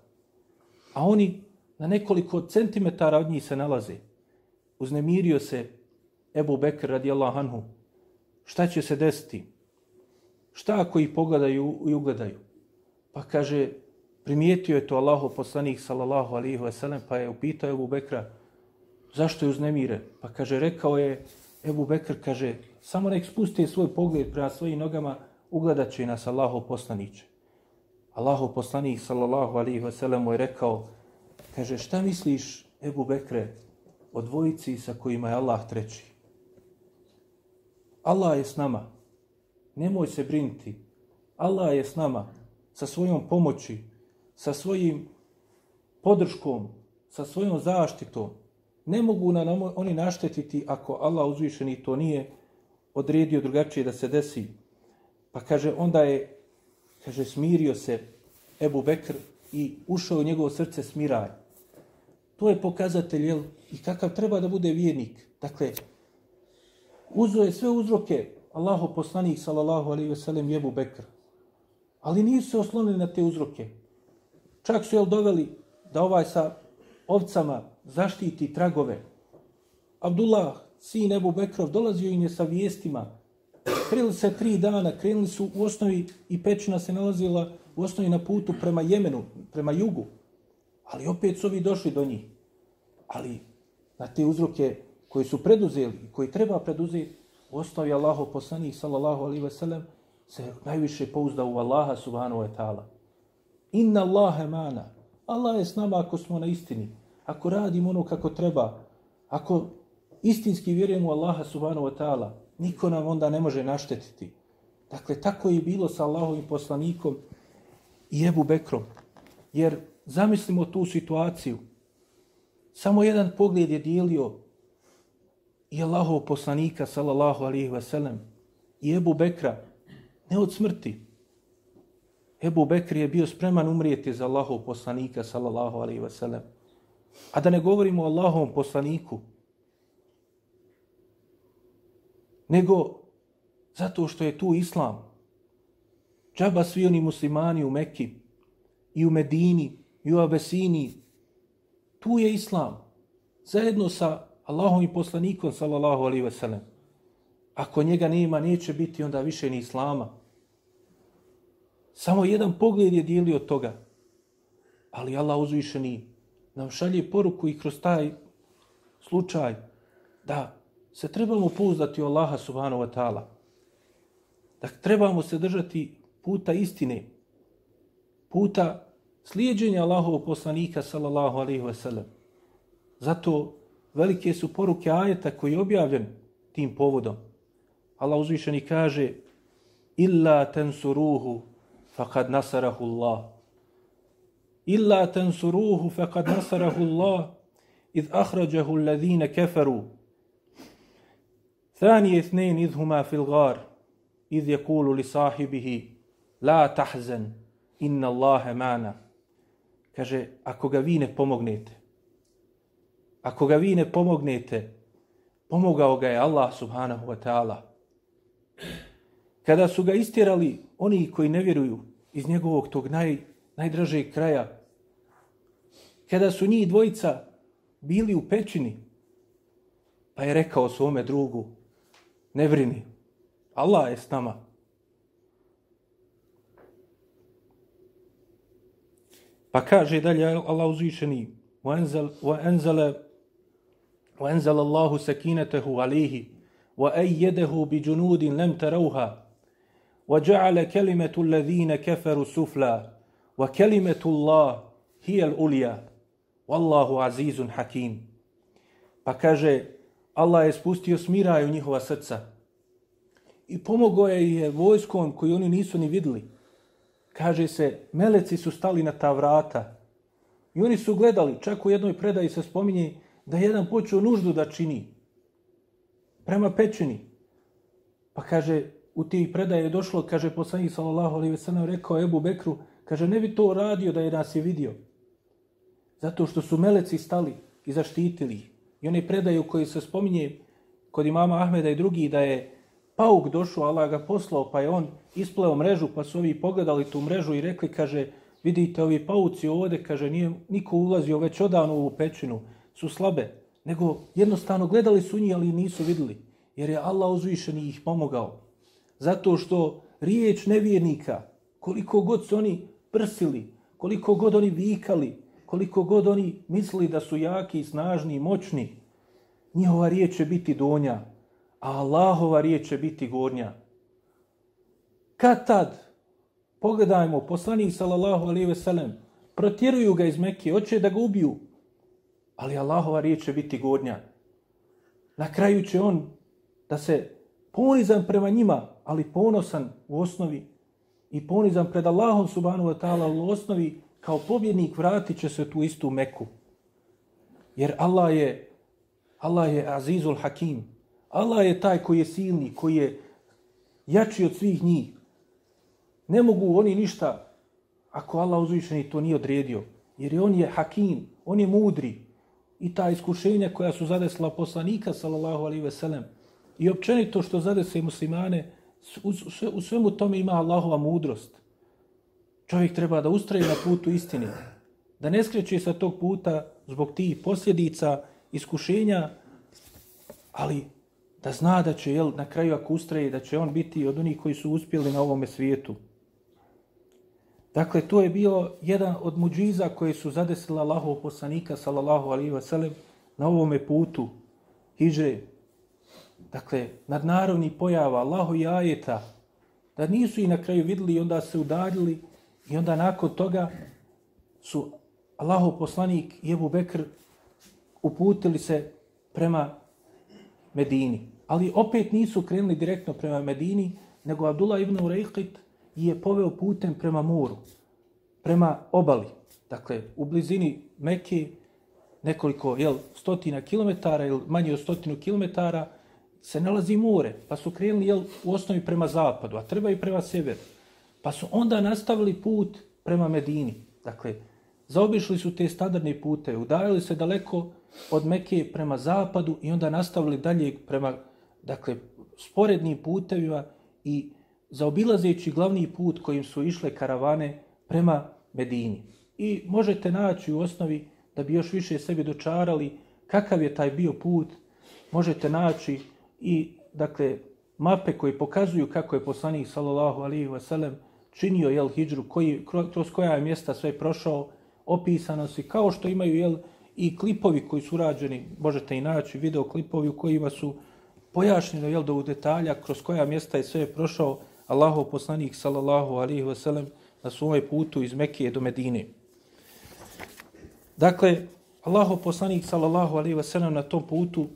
A oni na nekoliko centimetara od njih se nalaze uznemirio se Ebu Bekr radijallahu anhu. Šta će se desiti? Šta ako ih pogledaju i ugledaju? Pa kaže, primijetio je to Allaho poslanik sallallahu alihi wasallam, pa je upitao Ebu Bekra, zašto je uznemire? Pa kaže, rekao je, Ebu Bekr kaže, samo nek spusti svoj pogled prema svojim nogama, ugledat će nas Allaho poslaniće. Allaho poslanik sallallahu alihi wasallam mu je rekao, kaže, šta misliš, Ebu Bekre, o dvojici sa kojima je Allah treći. Allah je s nama. Nemoj se briniti. Allah je s nama sa svojom pomoći, sa svojim podrškom, sa svojom zaštitom. Ne mogu nam oni naštetiti ako Allah uzvišeni to nije odredio drugačije da se desi. Pa kaže, onda je, kaže, smirio se Ebu Bekr i ušao u njegovo srce smiraj. To je pokazatelj, jel, i kakav treba da bude vjernik. Dakle, uzo je sve uzroke Allahu poslanik, sallallahu alaihi ve sellem, jebu Bekr. Ali nisu se oslonili na te uzroke. Čak su jel doveli da ovaj sa ovcama zaštiti tragove. Abdullah, sin Ebu Bekrov, dolazio im je sa vijestima. Krenuli se tri dana, krenuli su u osnovi i pećina se nalazila u osnovi na putu prema Jemenu, prema jugu. Ali opet su ovi došli do njih. Ali na te uzroke koji su preduzeli, koji treba preduzeti, osnovi Allahu poslanih, sallallahu alaihi ve sellem, se najviše pouzda u Allaha subhanahu wa ta'ala. Inna Allahe mana. Allah je s nama ako smo na istini. Ako radimo ono kako treba. Ako istinski vjerujemo u Allaha subhanahu wa ta'ala, niko nam onda ne može naštetiti. Dakle, tako je bilo sa Allahovim poslanikom i Ebu Bekrom. Jer zamislimo tu situaciju. Samo jedan pogled je dijelio i Allahov poslanika, sallallahu alihi wasallam, i Ebu Bekra, ne od smrti. Ebu Bekr je bio spreman umrijeti za Allahov poslanika, sallallahu alihi wasallam. A da ne govorimo o Allahovom poslaniku, nego zato što je tu Islam. Džaba svi oni muslimani u Mekki, i u Medini, i u Abesini, Tu je islam. Zajedno sa Allahom i poslanikom, sallallahu alaihi ve sellem. Ako njega nema, neće biti onda više ni islama. Samo jedan pogled je dijelio toga. Ali Allah uzvišeni nam šalje poruku i kroz taj slučaj da se trebamo pouzdati u Allaha subhanahu wa ta'ala. Da trebamo se držati puta istine, puta slijedženja Allahovog poslanika sallallahu alaihi wa sallam. Zato velike su poruke ajeta koji je objavljen tim povodom. Allah uzvišeni kaže illa tensuruhu faqad nasarahu Allah. Illa tensuruhu faqad nasarahu Allah iz akhrajahu alladhina kafaru. Thani ithnain idh fil ghar iz yaqulu li sahibihi la tahzan inna Allahe mana. Kaže, ako ga vi ne pomognete, ako ga vi ne pomognete, pomogao ga je Allah subhanahu wa ta'ala. Kada su ga istirali oni koji ne vjeruju iz njegovog tog naj, najdražeg kraja, kada su njih dvojica bili u pećini, pa je rekao svome drugu, ne vrini, Allah je s nama. Pa kaže dalje Allah uzvišeni, وَأَنْزَلَ وَأَنْزَلَ اللَّهُ سَكِينَتَهُ عَلَيْهِ وَأَيَّدَهُ بِجُنُودٍ لَمْ تَرَوْهَا وَجَعَلَ كَلِمَةُ الَّذِينَ كَفَرُوا سُفْلَا وَكَلِمَةُ اللَّهِ هِيَ الْأُلْيَا Wallahu azizun hakim. Pa kaže, Allah je spustio smiraj u njihova srca i pomogao je je vojskom koji oni nisu ni vidjeli. Kaže se, meleci su stali na ta vrata i oni su gledali, čak u jednoj predaji se spominje da jedan počeo nuždu da čini prema pećini. Pa kaže, u tih predaje je došlo, kaže poslanik sallallahu alejhi ve sellem rekao Ebu Bekru, kaže ne bi to radio da je nas je vidio. Zato što su meleci stali i zaštitili ih. I one predaju koje se spominje kod imama Ahmeda i drugi da je pauk došao, Allah ga poslao, pa je on ispleo mrežu, pa su ovi pogledali tu mrežu i rekli, kaže, vidite ovi pauci ovde, kaže, nije niko ulazio već odavno u pećinu, su slabe, nego jednostavno gledali su njih, ali nisu videli, jer je Allah uzvišen i ih pomogao. Zato što riječ nevjernika, koliko god su oni prsili, koliko god oni vikali, koliko god oni mislili da su jaki, snažni i moćni, njihova riječ će biti donja, a Allahova riječ će biti gornja. Kad tad, pogledajmo, poslanik sallallahu alaihi ve sellem, protjeruju ga iz Mekke, hoće da ga ubiju, ali Allahova riječ će biti gornja. Na kraju će on da se ponizan prema njima, ali ponosan u osnovi i ponizan pred Allahom subhanahu wa ta'ala u osnovi kao pobjednik vratit će se tu istu Meku. Jer Allah je Allah je Azizul Hakim. Allah je taj koji je silni, koji je jači od svih njih. Ne mogu oni ništa ako Allah uzvišeni to nije odredio. Jer on je hakim, on je mudri. I ta iskušenja koja su zadesla poslanika, sallallahu alaihi ve sellem, i općenito što zadese muslimane, u, u svemu tome ima Allahova mudrost. Čovjek treba da ustraje na putu istine. Da ne skreće sa tog puta zbog tih posljedica, iskušenja, ali da zna da će, jel, na kraju ako ustraje, da će on biti od onih koji su uspjeli na ovome svijetu. Dakle, to je bio jedan od muđiza koje su zadesila Allahov poslanika, sallallahu alaihi wa na ovome putu, hijdre. Dakle, nadnarovni pojava, Allahu i ajeta, da nisu i na kraju vidjeli i onda se udarili i onda nakon toga su Allahov poslanik i Ebu Bekr uputili se prema Medini. Ali opet nisu krenuli direktno prema Medini, nego Abdullah ibn Urejkit je poveo putem prema moru, prema obali. Dakle, u blizini Mekke, nekoliko jel, stotina kilometara ili manje od stotinu kilometara, se nalazi more, pa su krenuli jel, u osnovi prema zapadu, a treba i prema sjeveru. Pa su onda nastavili put prema Medini. Dakle, zaobišli su te standardne pute, udajali se daleko od Mekke prema zapadu i onda nastavili dalje prema dakle, sporednim putevima i zaobilazeći glavni put kojim su išle karavane prema Medini. I možete naći u osnovi da bi još više sebi dočarali kakav je taj bio put, možete naći i dakle mape koje pokazuju kako je poslanik sallallahu alejhi wa sallam činio jel, hidžru, koji, kroz koja je mjesta sve prošao, opisano si, kao što imaju jel, i klipovi koji su rađeni, možete i naći video klipovi u kojima su pojašnjeno jel, do u detalja kroz koja mjesta je sve prošao Allahov poslanik sallallahu alejhi ve sellem na svom putu iz Mekije do Medine. Dakle, Allahov poslanik sallallahu alejhi ve sellem na tom putu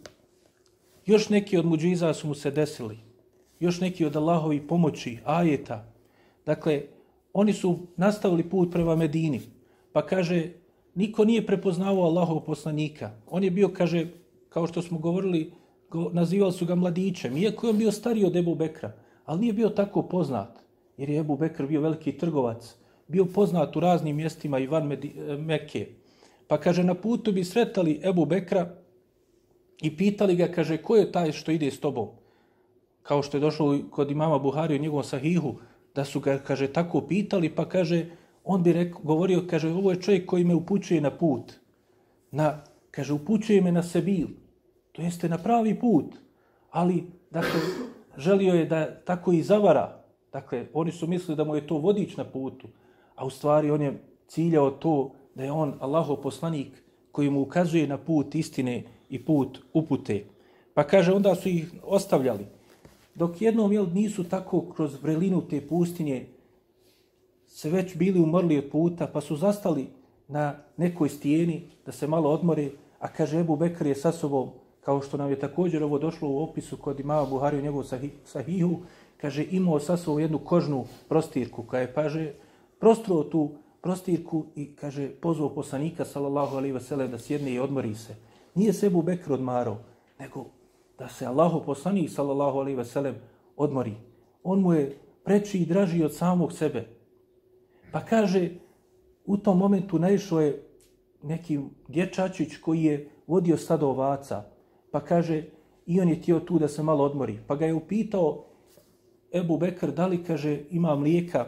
još neki od muđiza su mu se desili. Još neki od Allahovi pomoći, ajeta. Dakle, oni su nastavili put prema Medini. Pa kaže, niko nije prepoznavao Allahov poslanika. On je bio, kaže, kao što smo govorili, go, nazivali su ga mladićem. Iako je on bio stariji od Ebu Bekra, ali nije bio tako poznat. Jer je Ebu Bekr bio veliki trgovac. Bio poznat u raznim mjestima i van eh, Mekke. Pa kaže, na putu bi sretali Ebu Bekra i pitali ga, kaže, ko je taj što ide s tobom? Kao što je došlo kod imama Buhari u njegovom sahihu, da su ga, kaže, tako pitali, pa kaže, on bi rekao, govorio, kaže, ovo je čovjek koji me upućuje na put. Na, kaže, upućuje me na sebil. To jeste na pravi put. Ali, dakle, želio je da tako i zavara. Dakle, oni su mislili da mu je to vodič na putu. A u stvari on je ciljao to da je on Allahov poslanik koji mu ukazuje na put istine i put upute. Pa kaže, onda su ih ostavljali. Dok jednom jel, nisu tako kroz vrelinu te pustinje se već bili umrli od puta, pa su zastali na nekoj stijeni da se malo odmore, a kaže Ebu Bekr je sa sobom, kao što nam je također ovo došlo u opisu kod imama Buhari u njegovu sahihu, kaže imao sa sobom jednu kožnu prostirku, koja je, paže, prostruo tu prostirku i kaže pozvao poslanika sallallahu alejhi ve sellem da sjedne i odmori se. Nije se Ebu Bekr odmarao, nego da se Allahu poslanik sallallahu alejhi ve sellem odmori. On mu je preči i draži od samog sebe. Pa kaže u tom momentu naišao je neki dječačić koji je vodio stado ovaca. Pa kaže i on je tio tu da se malo odmori. Pa ga je upitao Ebu Bekr da li kaže ima mlijeka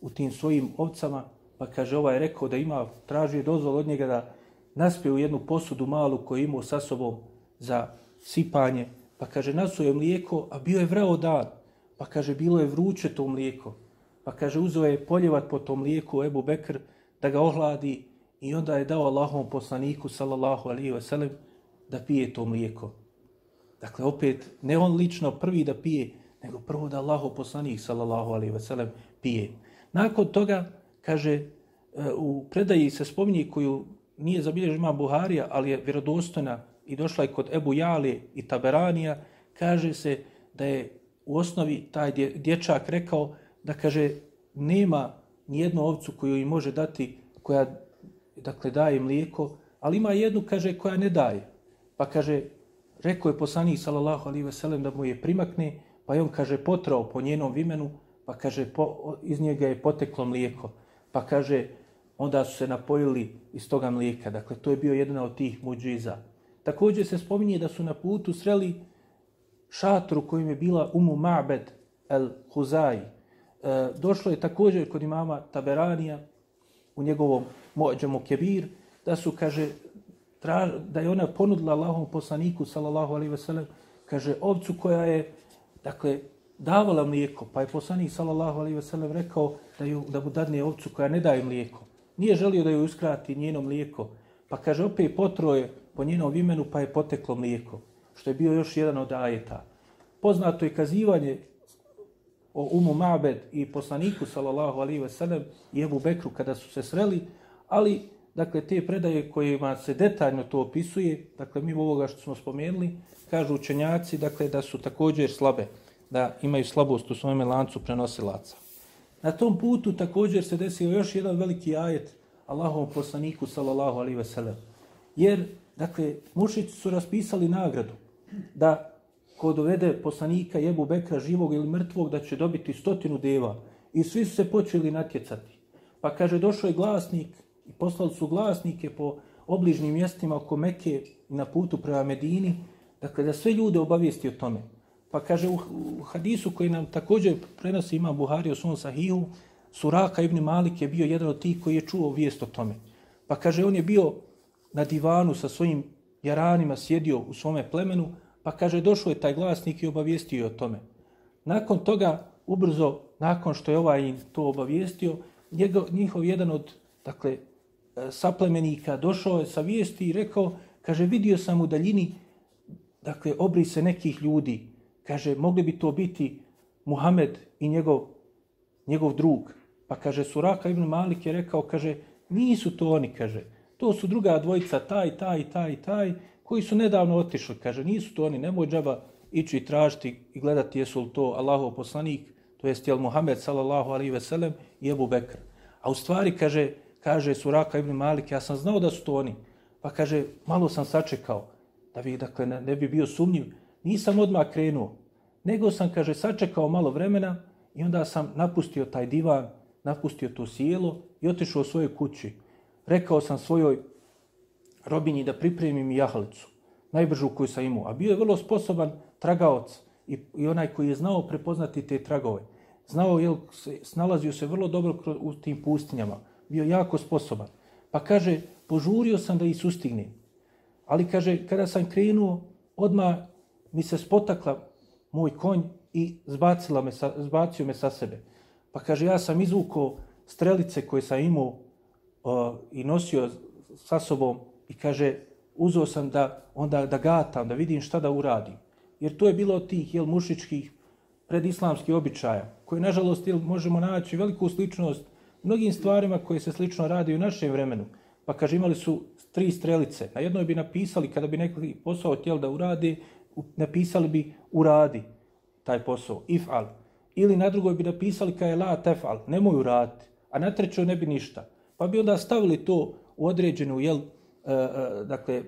u tim svojim ovcama Pa kaže, ovaj rekao da ima, tražio dozvol od njega da naspije u jednu posudu malu koju imao sa sobom za sipanje. Pa kaže, nasuo je mlijeko, a bio je vreo dan. Pa kaže, bilo je vruće to mlijeko. Pa kaže, uzeo je poljevat po tom mlijeku Ebu Bekr da ga ohladi i onda je dao Allahom poslaniku, sallallahu alaihi ve sellem da pije to mlijeko. Dakle, opet, ne on lično prvi da pije, nego prvo da Allahom poslanik, sallallahu alaihi ve sellem pije. Nakon toga, kaže, e, u predaji se spominje koju nije zabilježio ima Buharija, ali je vjerodostojna i došla je kod Ebu Jali i Taberanija, kaže se da je u osnovi taj dječak rekao da kaže nema nijednu ovcu koju im može dati koja dakle daje mlijeko, ali ima jednu kaže koja ne daje. Pa kaže rekao je poslanik sallallahu alaihi ve sellem da mu je primakne, pa je on kaže potrao po njenom vimenu, pa kaže po, iz njega je poteklo mlijeko pa kaže, onda su se napojili iz toga mlijeka. Dakle, to je bio jedna od tih muđiza. Također se spominje da su na putu sreli šatru kojim je bila Umu Ma'bed el Huzai. E, došlo je također kod imama Taberanija u njegovom Mođemu Kebir, da su, kaže, traž, da je ona ponudila Allahom poslaniku, sallallahu alaihi veselem, kaže, ovcu koja je, dakle, davala mlijeko, pa je poslanik sallallahu alejhi ve sellem rekao da ju da mu dadne ovcu koja ne daje mlijeko. Nije želio da ju uskrati njeno mlijeko, pa kaže opet potroje po njenom imenu pa je poteklo mlijeko, što je bio još jedan od ajeta. Poznato je kazivanje o Umu Mabed i poslaniku sallallahu alejhi ve sellem i Ebu Bekru kada su se sreli, ali dakle te predaje kojima se detaljno to opisuje, dakle mi ovoga što smo spomenuli, kažu učenjaci dakle da su također slabe da imaju slabost u svojom lancu prenosilaca. Na tom putu također se desio još jedan veliki ajet Allahovom poslaniku sallallahu alaihi ve sellem. Jer, dakle, mušici su raspisali nagradu da ko dovede poslanika Jebu Bekra živog ili mrtvog da će dobiti stotinu deva. I svi su se počeli natjecati. Pa kaže, došao je glasnik i poslali su glasnike po obližnim mjestima oko Mekke na putu prema Medini, dakle, da sve ljude obavijesti o tome. Pa kaže u, u hadisu koji nam također prenosi ima Buhari o svom sahihu, Suraka ibn Malik je bio jedan od tih koji je čuo vijest o tome. Pa kaže on je bio na divanu sa svojim jaranima, sjedio u svome plemenu, pa kaže došao je taj glasnik i obavijestio o tome. Nakon toga, ubrzo, nakon što je ovaj im to obavijestio, njegov, njihov jedan od dakle, e, saplemenika došao je sa vijesti i rekao, kaže, vidio sam u daljini, dakle, obrise nekih ljudi. Kaže, mogli bi to biti Muhammed i njegov, njegov drug. Pa kaže, Suraka ibn Malik je rekao, kaže, nisu to oni, kaže, to su druga dvojica, taj, taj, taj, taj, koji su nedavno otišli, kaže, nisu to oni, nemoj džaba ići i tražiti i gledati jesu li to Allahov poslanik, to jest jel Muhammed sallallahu alaihi ve sellem i Ebu Bekr. A u stvari, kaže, kaže Suraka ibn Malik, ja sam znao da su to oni, pa kaže, malo sam sačekao, da bi, dakle, ne, ne bi bio sumnjiv, nisam odmah krenuo, nego sam, kaže, sačekao malo vremena i onda sam napustio taj divan, napustio to sjelo i otišao u svoje kući. Rekao sam svojoj robinji da pripremim jahalicu, najbržu koju sam imao. A bio je vrlo sposoban tragaoc i, i onaj koji je znao prepoznati te tragove. Znao je, snalazio se vrlo dobro u tim pustinjama. Bio jako sposoban. Pa kaže, požurio sam da ih sustignem. Ali kaže, kada sam krenuo, odma mi se spotakla moj konj i zbacila me sa, zbacio me sa sebe. Pa kaže, ja sam izvukao strelice koje sam imao o, i nosio sa sobom i kaže, uzeo sam da onda da gatam, da vidim šta da uradim. Jer to je bilo od tih jel, mušičkih predislamskih običaja, koje nažalost jel, možemo naći veliku sličnost mnogim stvarima koje se slično radi u našem vremenu. Pa kaže, imali su tri strelice. Na jednoj bi napisali, kada bi neki posao htjeli da uradi, napisali bi uradi taj posao, if'al. Ili na drugoj bi napisali kao je la tef'al, nemoj uraditi. A na trećoj ne bi ništa. Pa bi onda stavili to u određenu, jel, E, e, dakle,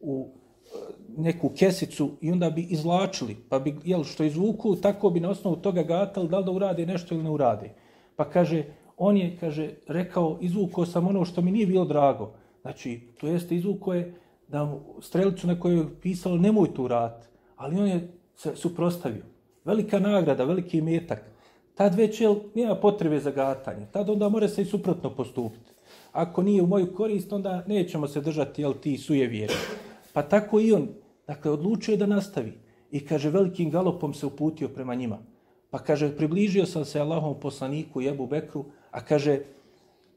u e, neku kesicu i onda bi izvlačili, pa bi, jel, što izvuku, tako bi na osnovu toga gatali da li da urade nešto ili ne urade. Pa kaže, on je, kaže, rekao, izvukao sam ono što mi nije bilo drago. Znači, to jeste izvuko je da strelicu na kojoj je pisalo nemoj tu rat, ali on je se suprostavio. Velika nagrada, veliki metak. Tad već, jel, nema potrebe za gatanje. Tad onda mora se i suprotno postupiti ako nije u moju korist, onda nećemo se držati, jel ti suje vjeri. Pa tako i on, dakle, odlučio da nastavi. I kaže, velikim galopom se uputio prema njima. Pa kaže, približio sam se Allahom poslaniku Jebu Bekru, a kaže,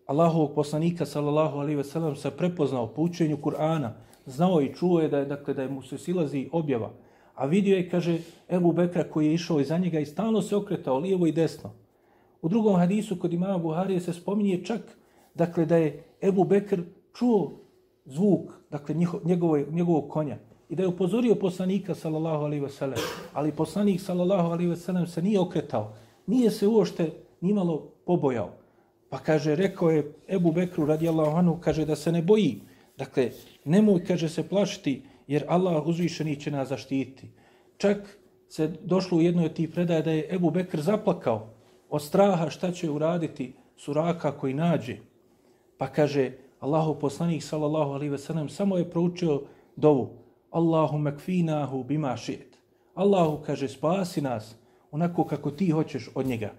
Allahovog poslanika, sallallahu alaihi ve sellem, se prepoznao po učenju Kur'ana, znao i čuo je da, je, dakle, da je mu se silazi objava. A vidio je, kaže, Ebu Bekra koji je išao iza njega i stalno se okretao lijevo i desno. U drugom hadisu kod imama Buharije se spominje čak dakle da je Ebu Bekr čuo zvuk dakle njegovog, njegovog konja i da je upozorio poslanika sallallahu alaihi ve sellem, ali poslanik sallallahu alaihi ve sellem se nije okretao, nije se uošte nimalo pobojao. Pa kaže, rekao je Ebu Bekru radijallahu anhu, kaže da se ne boji. Dakle, nemoj, kaže, se plašiti, jer Allah uzvišeni će nas zaštiti. Čak se došlo u jednoj od tih predaja da je Ebu Bekr zaplakao od straha šta će uraditi suraka koji nađe. Pa kaže Allahu poslanik sallallahu alaihi ve sellem samo je proučio dovu Allahu makfinahu bima šit. Allahu kaže spasi nas onako kako ti hoćeš od njega.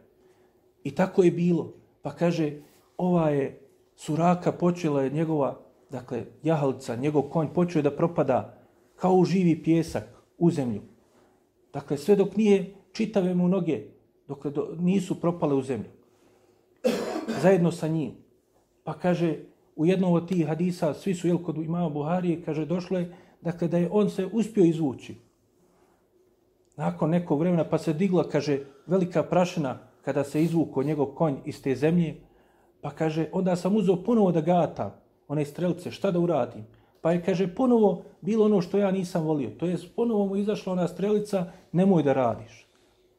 I tako je bilo. Pa kaže ova je suraka počela je njegova dakle jahalca, njegov konj počeo da propada kao u živi pjesak u zemlju. Dakle, sve dok nije čitave mu noge, dok do, nisu propale u zemlju. Zajedno sa njim. Pa kaže, u jednom od tih hadisa, svi su jel kod imama Buharije, kaže, došlo je, dakle, da je on se uspio izvući. Nakon nekog vremena, pa se digla, kaže, velika prašina, kada se izvuko njegov konj iz te zemlje, pa kaže, onda sam uzeo ponovo da gata one strelce, šta da uradim? Pa je, kaže, ponovo bilo ono što ja nisam volio. To je, ponovo mu izašla ona strelica, nemoj da radiš.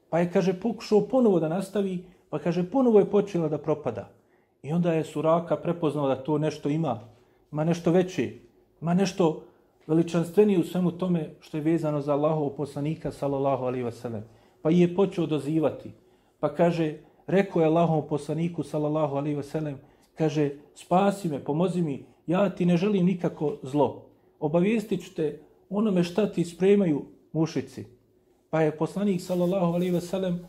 Pa je, kaže, pokušao ponovo da nastavi, pa kaže, ponovo je počela da propada. I onda je Suraka prepoznao da to nešto ima, ima nešto veće, ima nešto veličanstvenije u svemu tome što je vezano za Allahov poslanika, sallallahu alaihi wa sallam. Pa je počeo dozivati. Pa kaže, rekao je Allahov poslaniku, sallallahu alaihi wa sallam, kaže, spasi me, pomozi mi, ja ti ne želim nikako zlo. Obavijestit ću te onome šta ti spremaju mušici. Pa je poslanik, sallallahu alaihi wa sallam,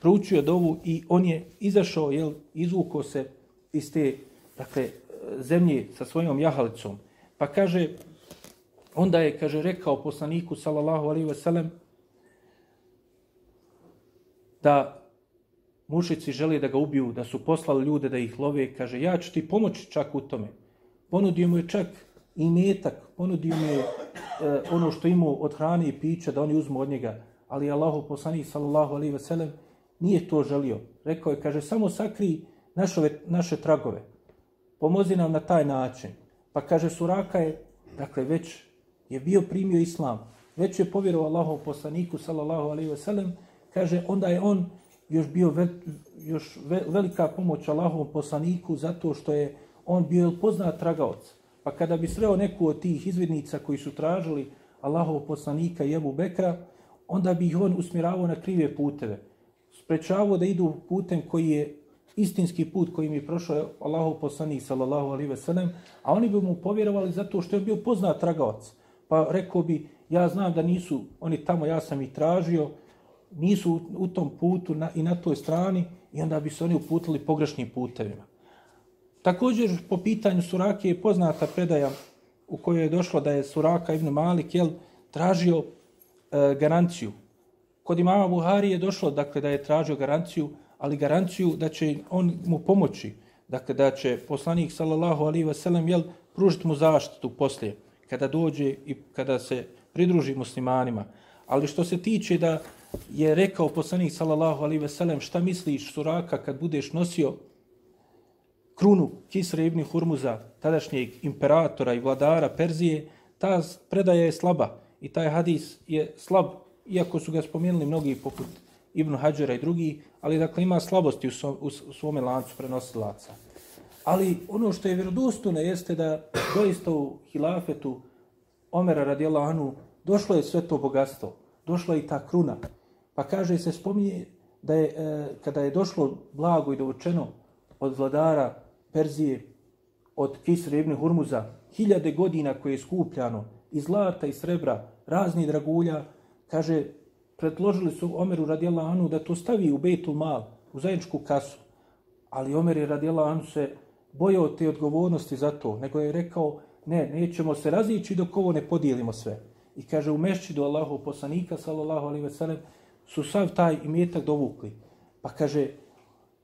proučio dovu i on je izašao, jel, izvukao se iz te dakle, zemlje sa svojom jahalicom. Pa kaže, onda je, kaže, rekao poslaniku, sallallahu alaihi wasallam, da mušici žele da ga ubiju, da su poslali ljude da ih love, kaže, ja ću ti pomoći čak u tome. Ponudio mu je čak i metak, ponudio mu je e, ono što imao od hrane i pića, da oni uzmu od njega. Ali Allahu poslanik, sallallahu alaihi ve sellem, nije to želio. Rekao je, kaže, samo sakri našove, naše tragove. Pomozi nam na taj način. Pa kaže, Suraka je, dakle, već je bio primio islam, već je povjerovao Allahov poslaniku, sallallahu alaihi ve sellem, kaže, onda je on još bio ve, još ve, velika pomoć Allahovom poslaniku zato što je on bio poznat tragaoc. Pa kada bi sreo neku od tih izvidnica koji su tražili Allahov poslanika i Ebu Bekra, onda bi ih on usmjeravao na krive puteve. Sprečavao da idu putem koji je istinski put kojim je prošao Allahov poslanik sallallahu alaihi ve sellem, a oni bi mu povjerovali zato što je bio poznat tragaoc. Pa rekao bi, ja znam da nisu oni tamo, ja sam ih tražio, nisu u tom putu na, i na toj strani i onda bi se oni uputili pogrešnim putevima. Također po pitanju Surake je poznata predaja u kojoj je došlo da je Suraka ibn Malik jel, tražio e, garanciju. Kod imama Buhari je došlo dakle, da je tražio garanciju, ali garanciju da će on mu pomoći, dakle da će poslanik sallallahu alaihi wasallam jel, pružiti mu zaštitu poslije, kada dođe i kada se pridruži muslimanima. Ali što se tiče da je rekao poslanik sallallahu alaihi ve sellem šta misliš suraka kad budeš nosio krunu Kisra ibn Hurmuza, tadašnjeg imperatora i vladara Perzije, ta predaja je slaba i taj hadis je slab, iako su ga spomenuli mnogi poput Ibn Hađara i drugi, ali dakle ima slabosti u, so, u svome lancu prenosilaca. Ali ono što je vjerodostojno jeste da doista u hilafetu Omera radijallahu anhu došlo je sve to bogatstvo, došla je i ta kruna, Pa kaže se, spominje da je, e, kada je došlo blago i dovučeno od vladara Perzije, od Kisre ibn Hurmuza, hiljade godina koje je skupljano, i zlata i srebra, razni dragulja, kaže, predložili su Omeru radijela Anu da to stavi u Betul Mal, u zajedničku kasu. Ali Omer je radijela Anu se bojao te odgovornosti za to, nego je rekao, ne, nećemo se razići dok ovo ne podijelimo sve. I kaže, u mešćidu Allahu poslanika, sallallahu alaihi ve sellem, su sav taj imetak dovukli. Pa kaže,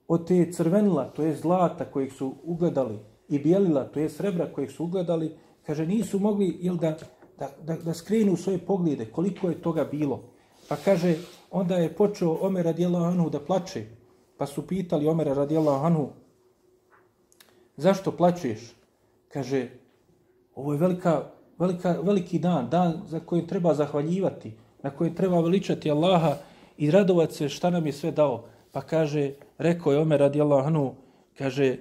od te crvenila, to je zlata kojeg su ugledali, i bijelila, to je srebra kojeg su ugledali, kaže, nisu mogli jel, da, da, da, da skrenu svoje poglede, koliko je toga bilo. Pa kaže, onda je počeo Omer radijallahu anhu da plače. Pa su pitali Omera radijallahu anhu, zašto plačeš? Kaže, ovo je velika, velika, veliki dan, dan za koji treba zahvaljivati, na koji treba veličati Allaha, i radovat se šta nam je sve dao. Pa kaže, rekao je Omer radijallahu anhu, kaže,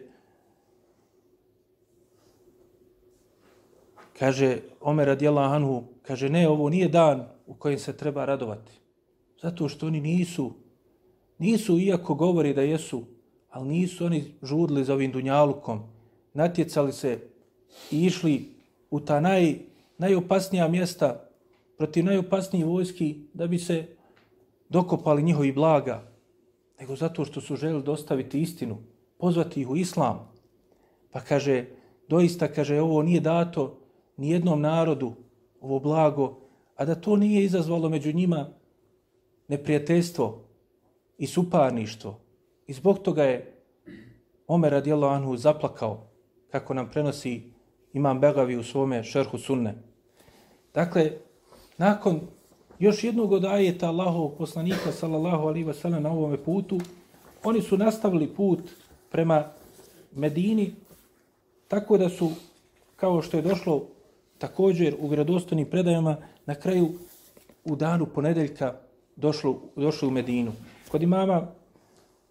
kaže Omer radijallahu anhu, kaže, ne, ovo nije dan u kojem se treba radovati. Zato što oni nisu, nisu iako govori da jesu, ali nisu oni žudli za ovim dunjalukom, natjecali se i išli u ta naj, najopasnija mjesta protiv najopasnijih vojski da bi se dokopali njihovi blaga, nego zato što su želi dostaviti istinu, pozvati ih u islam. Pa kaže, doista, kaže, ovo nije dato nijednom narodu, ovo blago, a da to nije izazvalo među njima neprijateljstvo i suparništvo. I zbog toga je Omer radijelo Anhu zaplakao, kako nam prenosi Imam Begavi u svome šerhu sunne. Dakle, nakon još jednog od ajeta Allahovog poslanika sallallahu alaihi wa sallam na ovome putu, oni su nastavili put prema Medini, tako da su, kao što je došlo također u vjerodostojnim predajama, na kraju u danu ponedeljka došlo, došlo u Medinu. Kod imama,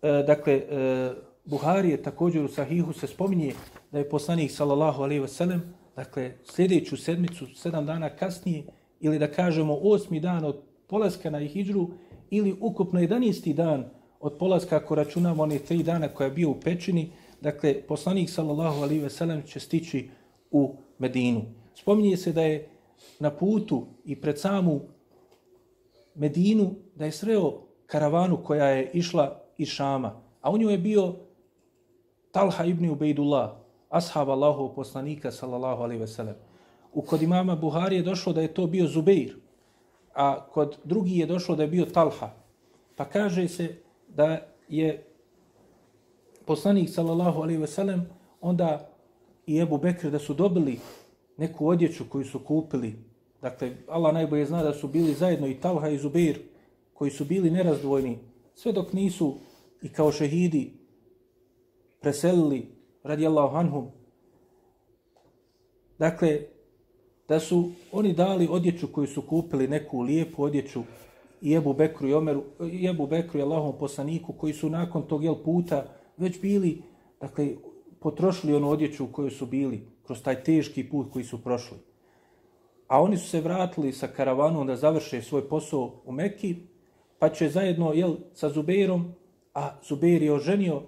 e, dakle, e, Buharije također u Sahihu se spominje da je poslanik sallallahu alaihi ve sellem dakle, sljedeću sedmicu, sedam dana kasnije, ili da kažemo osmi dan od polaska na Hidžru, ili ukupno 11. dan od polaska ako računamo one tri dana koja je bio u pećini, dakle poslanik sallallahu alaihi ve sellem će stići u Medinu. Spominje se da je na putu i pred samu Medinu da je sreo karavanu koja je išla iz Šama, a u njoj je bio Talha ibn Ubejdullah, ashab Allahov poslanika sallallahu alaihi ve sellem u kod imama Buhari je došlo da je to bio Zubeir, a kod drugi je došlo da je bio Talha. Pa kaže se da je poslanik sallallahu alejhi ve sellem onda i Ebu Bekr da su dobili neku odjeću koju su kupili. Dakle, Allah najbolje zna da su bili zajedno i Talha i Zubir, koji su bili nerazdvojni, sve dok nisu i kao šehidi preselili radijallahu anhum. Dakle, da su oni dali odjeću koju su kupili, neku lijepu odjeću i Ebu Bekru i Omeru, i Ebu Bekru i Allahom poslaniku, koji su nakon tog jel puta već bili, dakle, potrošili onu odjeću u kojoj su bili, kroz taj teški put koji su prošli. A oni su se vratili sa karavanom da završe svoj posao u Mekki, pa će zajedno jel, sa Zubeirom, a Zubeir je oženio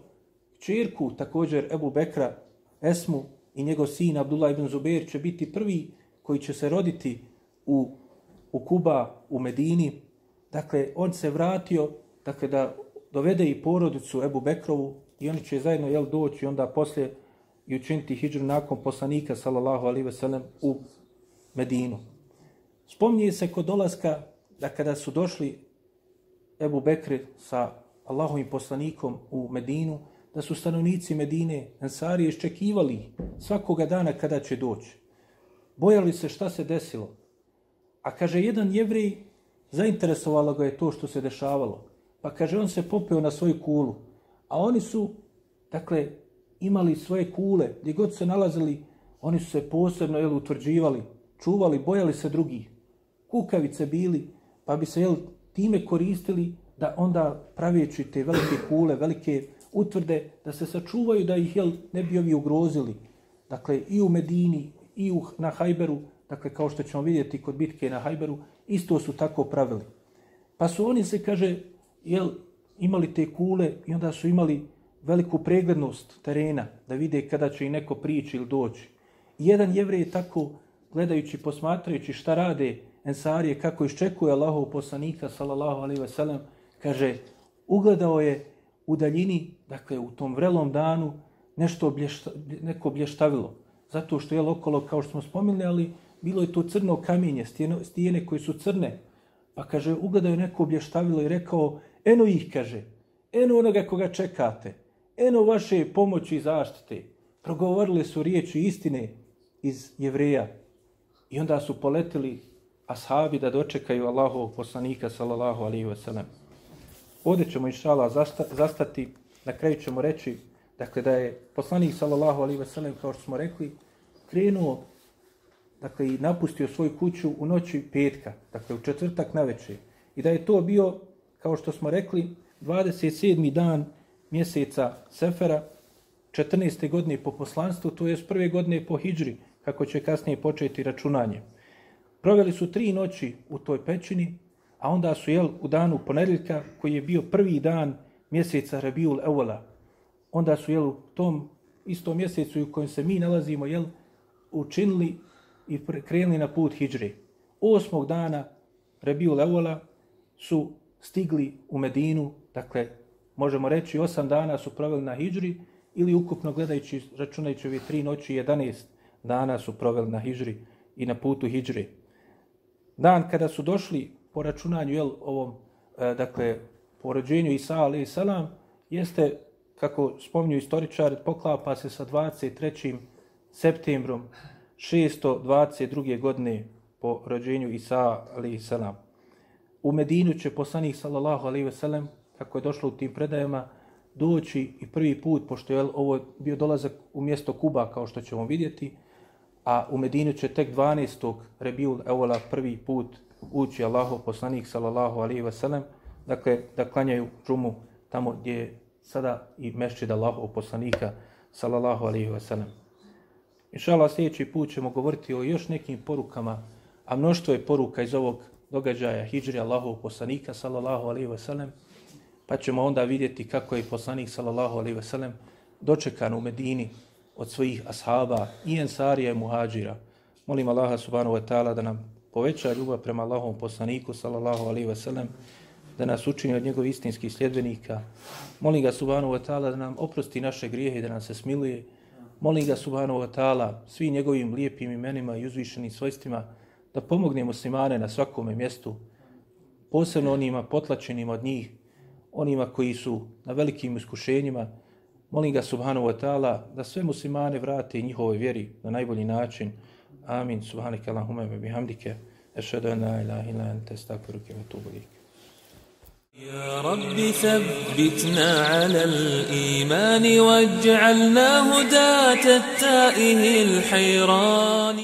čirku, također Ebu Bekra, Esmu i njegov sin Abdullah ibn Zubeir će biti prvi koji će se roditi u, u Kuba, u Medini. Dakle, on se vratio dakle, da dovede i porodicu Ebu Bekrovu i oni će zajedno jel, doći onda poslije i učiniti hijđru nakon poslanika, sallallahu alaihi veselem, u Medinu. Spomnije se kod dolaska da kada su došli Ebu Bekri sa Allahovim poslanikom u Medinu, da su stanovnici Medine, Ansari, iščekivali svakoga dana kada će doći. Bojali se šta se desilo. A kaže, jedan jevrij, zainteresovalo ga je to što se dešavalo. Pa kaže, on se popeo na svoju kulu. A oni su, dakle, imali svoje kule, gdje god se nalazili, oni su se posebno jel, utvrđivali, čuvali, bojali se drugih. Kukavice bili, pa bi se jel, time koristili da onda pravijeći te velike kule, velike utvrde, da se sačuvaju da ih jel, ne bi ovi ugrozili. Dakle, i u Medini, i u, na Hajberu, dakle, kao što ćemo vidjeti kod bitke na Hajberu, isto su tako pravili. Pa su oni se, kaže, jel, imali te kule i onda su imali veliku preglednost terena da vide kada će i neko prići ili doći. I jedan jevrej je tako, gledajući, posmatrajući šta rade Ensarije, kako iščekuje Allahov poslanika, sallallahu alaihi ve sellem, kaže, ugledao je u daljini, dakle u tom vrelom danu, nešto blješta, neko blještavilo. Zato što je okolo, kao što smo spominjali, ali bilo je to crno kamenje, stijene, stijene koje su crne. Pa kaže, ugledao je neko blještavilo i rekao, eno ih, kaže, eno onoga koga čekate, eno vaše pomoći i zaštite. Progovorili su riječi istine iz jevreja. I onda su poletili ashabi da dočekaju Allahovog poslanika, sallallahu alaihi wa sallam. Ovdje ćemo inšala zastati, na kraju ćemo reći dakle, da je poslanik sallallahu alaihi ve sellem, kao što smo rekli, krenuo dakle, i napustio svoju kuću u noći petka, dakle u četvrtak na večer. I da je to bio, kao što smo rekli, 27. dan mjeseca Sefera, 14. godine po poslanstvu, to je prve godine po Hidžri, kako će kasnije početi računanje. Proveli su tri noći u toj pećini, a onda su jel u danu ponedeljka koji je bio prvi dan mjeseca Rabiul Evola. Onda su jel u tom istom mjesecu u kojem se mi nalazimo jel učinili i krenuli na put Hidžre. Osmog dana Rabiul Evola su stigli u Medinu, dakle možemo reći osam dana su proveli na hijđri ili ukupno gledajući, računajući ove tri noći, 11 dana su proveli na hijđri i na putu hijđri. Dan kada su došli po računanju jel, ovom, e, dakle, po rođenju Isa alaih salam, jeste, kako spominju istoričari, poklapa se sa 23. septembrom 622. godine po rođenju Isa alaih salam. U Medinu će poslanik sallallahu alaihi sellem kako je došlo u tim predajama, doći i prvi put, pošto je ovo bio dolazak u mjesto Kuba, kao što ćemo vidjeti, a u Medinu će tek 12. Rebiul Evola prvi put ući Allahov poslanik sallallahu alaihi wasallam, dakle da klanjaju džumu tamo gdje je sada i mešćid Allahov poslanika sallallahu alaihi wasallam. Inšala, sljedeći put ćemo govoriti o još nekim porukama, a mnoštvo je poruka iz ovog događaja hijđri Allahov poslanika sallallahu alaihi wasallam, pa ćemo onda vidjeti kako je poslanik sallallahu alaihi sellem dočekan u Medini od svojih ashaba i ensarija i muhađira. Molim Allaha subhanahu wa ta'ala da nam poveća ljubav prema Allahovom poslaniku, sallallahu alaihi ve sellem, da nas učini od njegovih istinskih sljedbenika. Molim ga, subhanahu wa ta'ala, da nam oprosti naše grijehe i da nam se smiluje. Molim ga, subhanahu wa ta'ala, svi njegovim lijepim imenima i uzvišenim svojstvima, da pomogne muslimane na svakome mjestu, posebno onima potlačenim od njih, onima koji su na velikim iskušenjima. Molim ga subhanahu wa ta'ala da sve muslimane vrate njihovoj vjeri na najbolji način. Amin. Subhanike Allahume ve bihamdike. Ešhedu en la ilaha illa ente stakfiruke ve tubu ilik. يا رب ثبتنا على الإيمان واجعلنا هداة التائه الحيران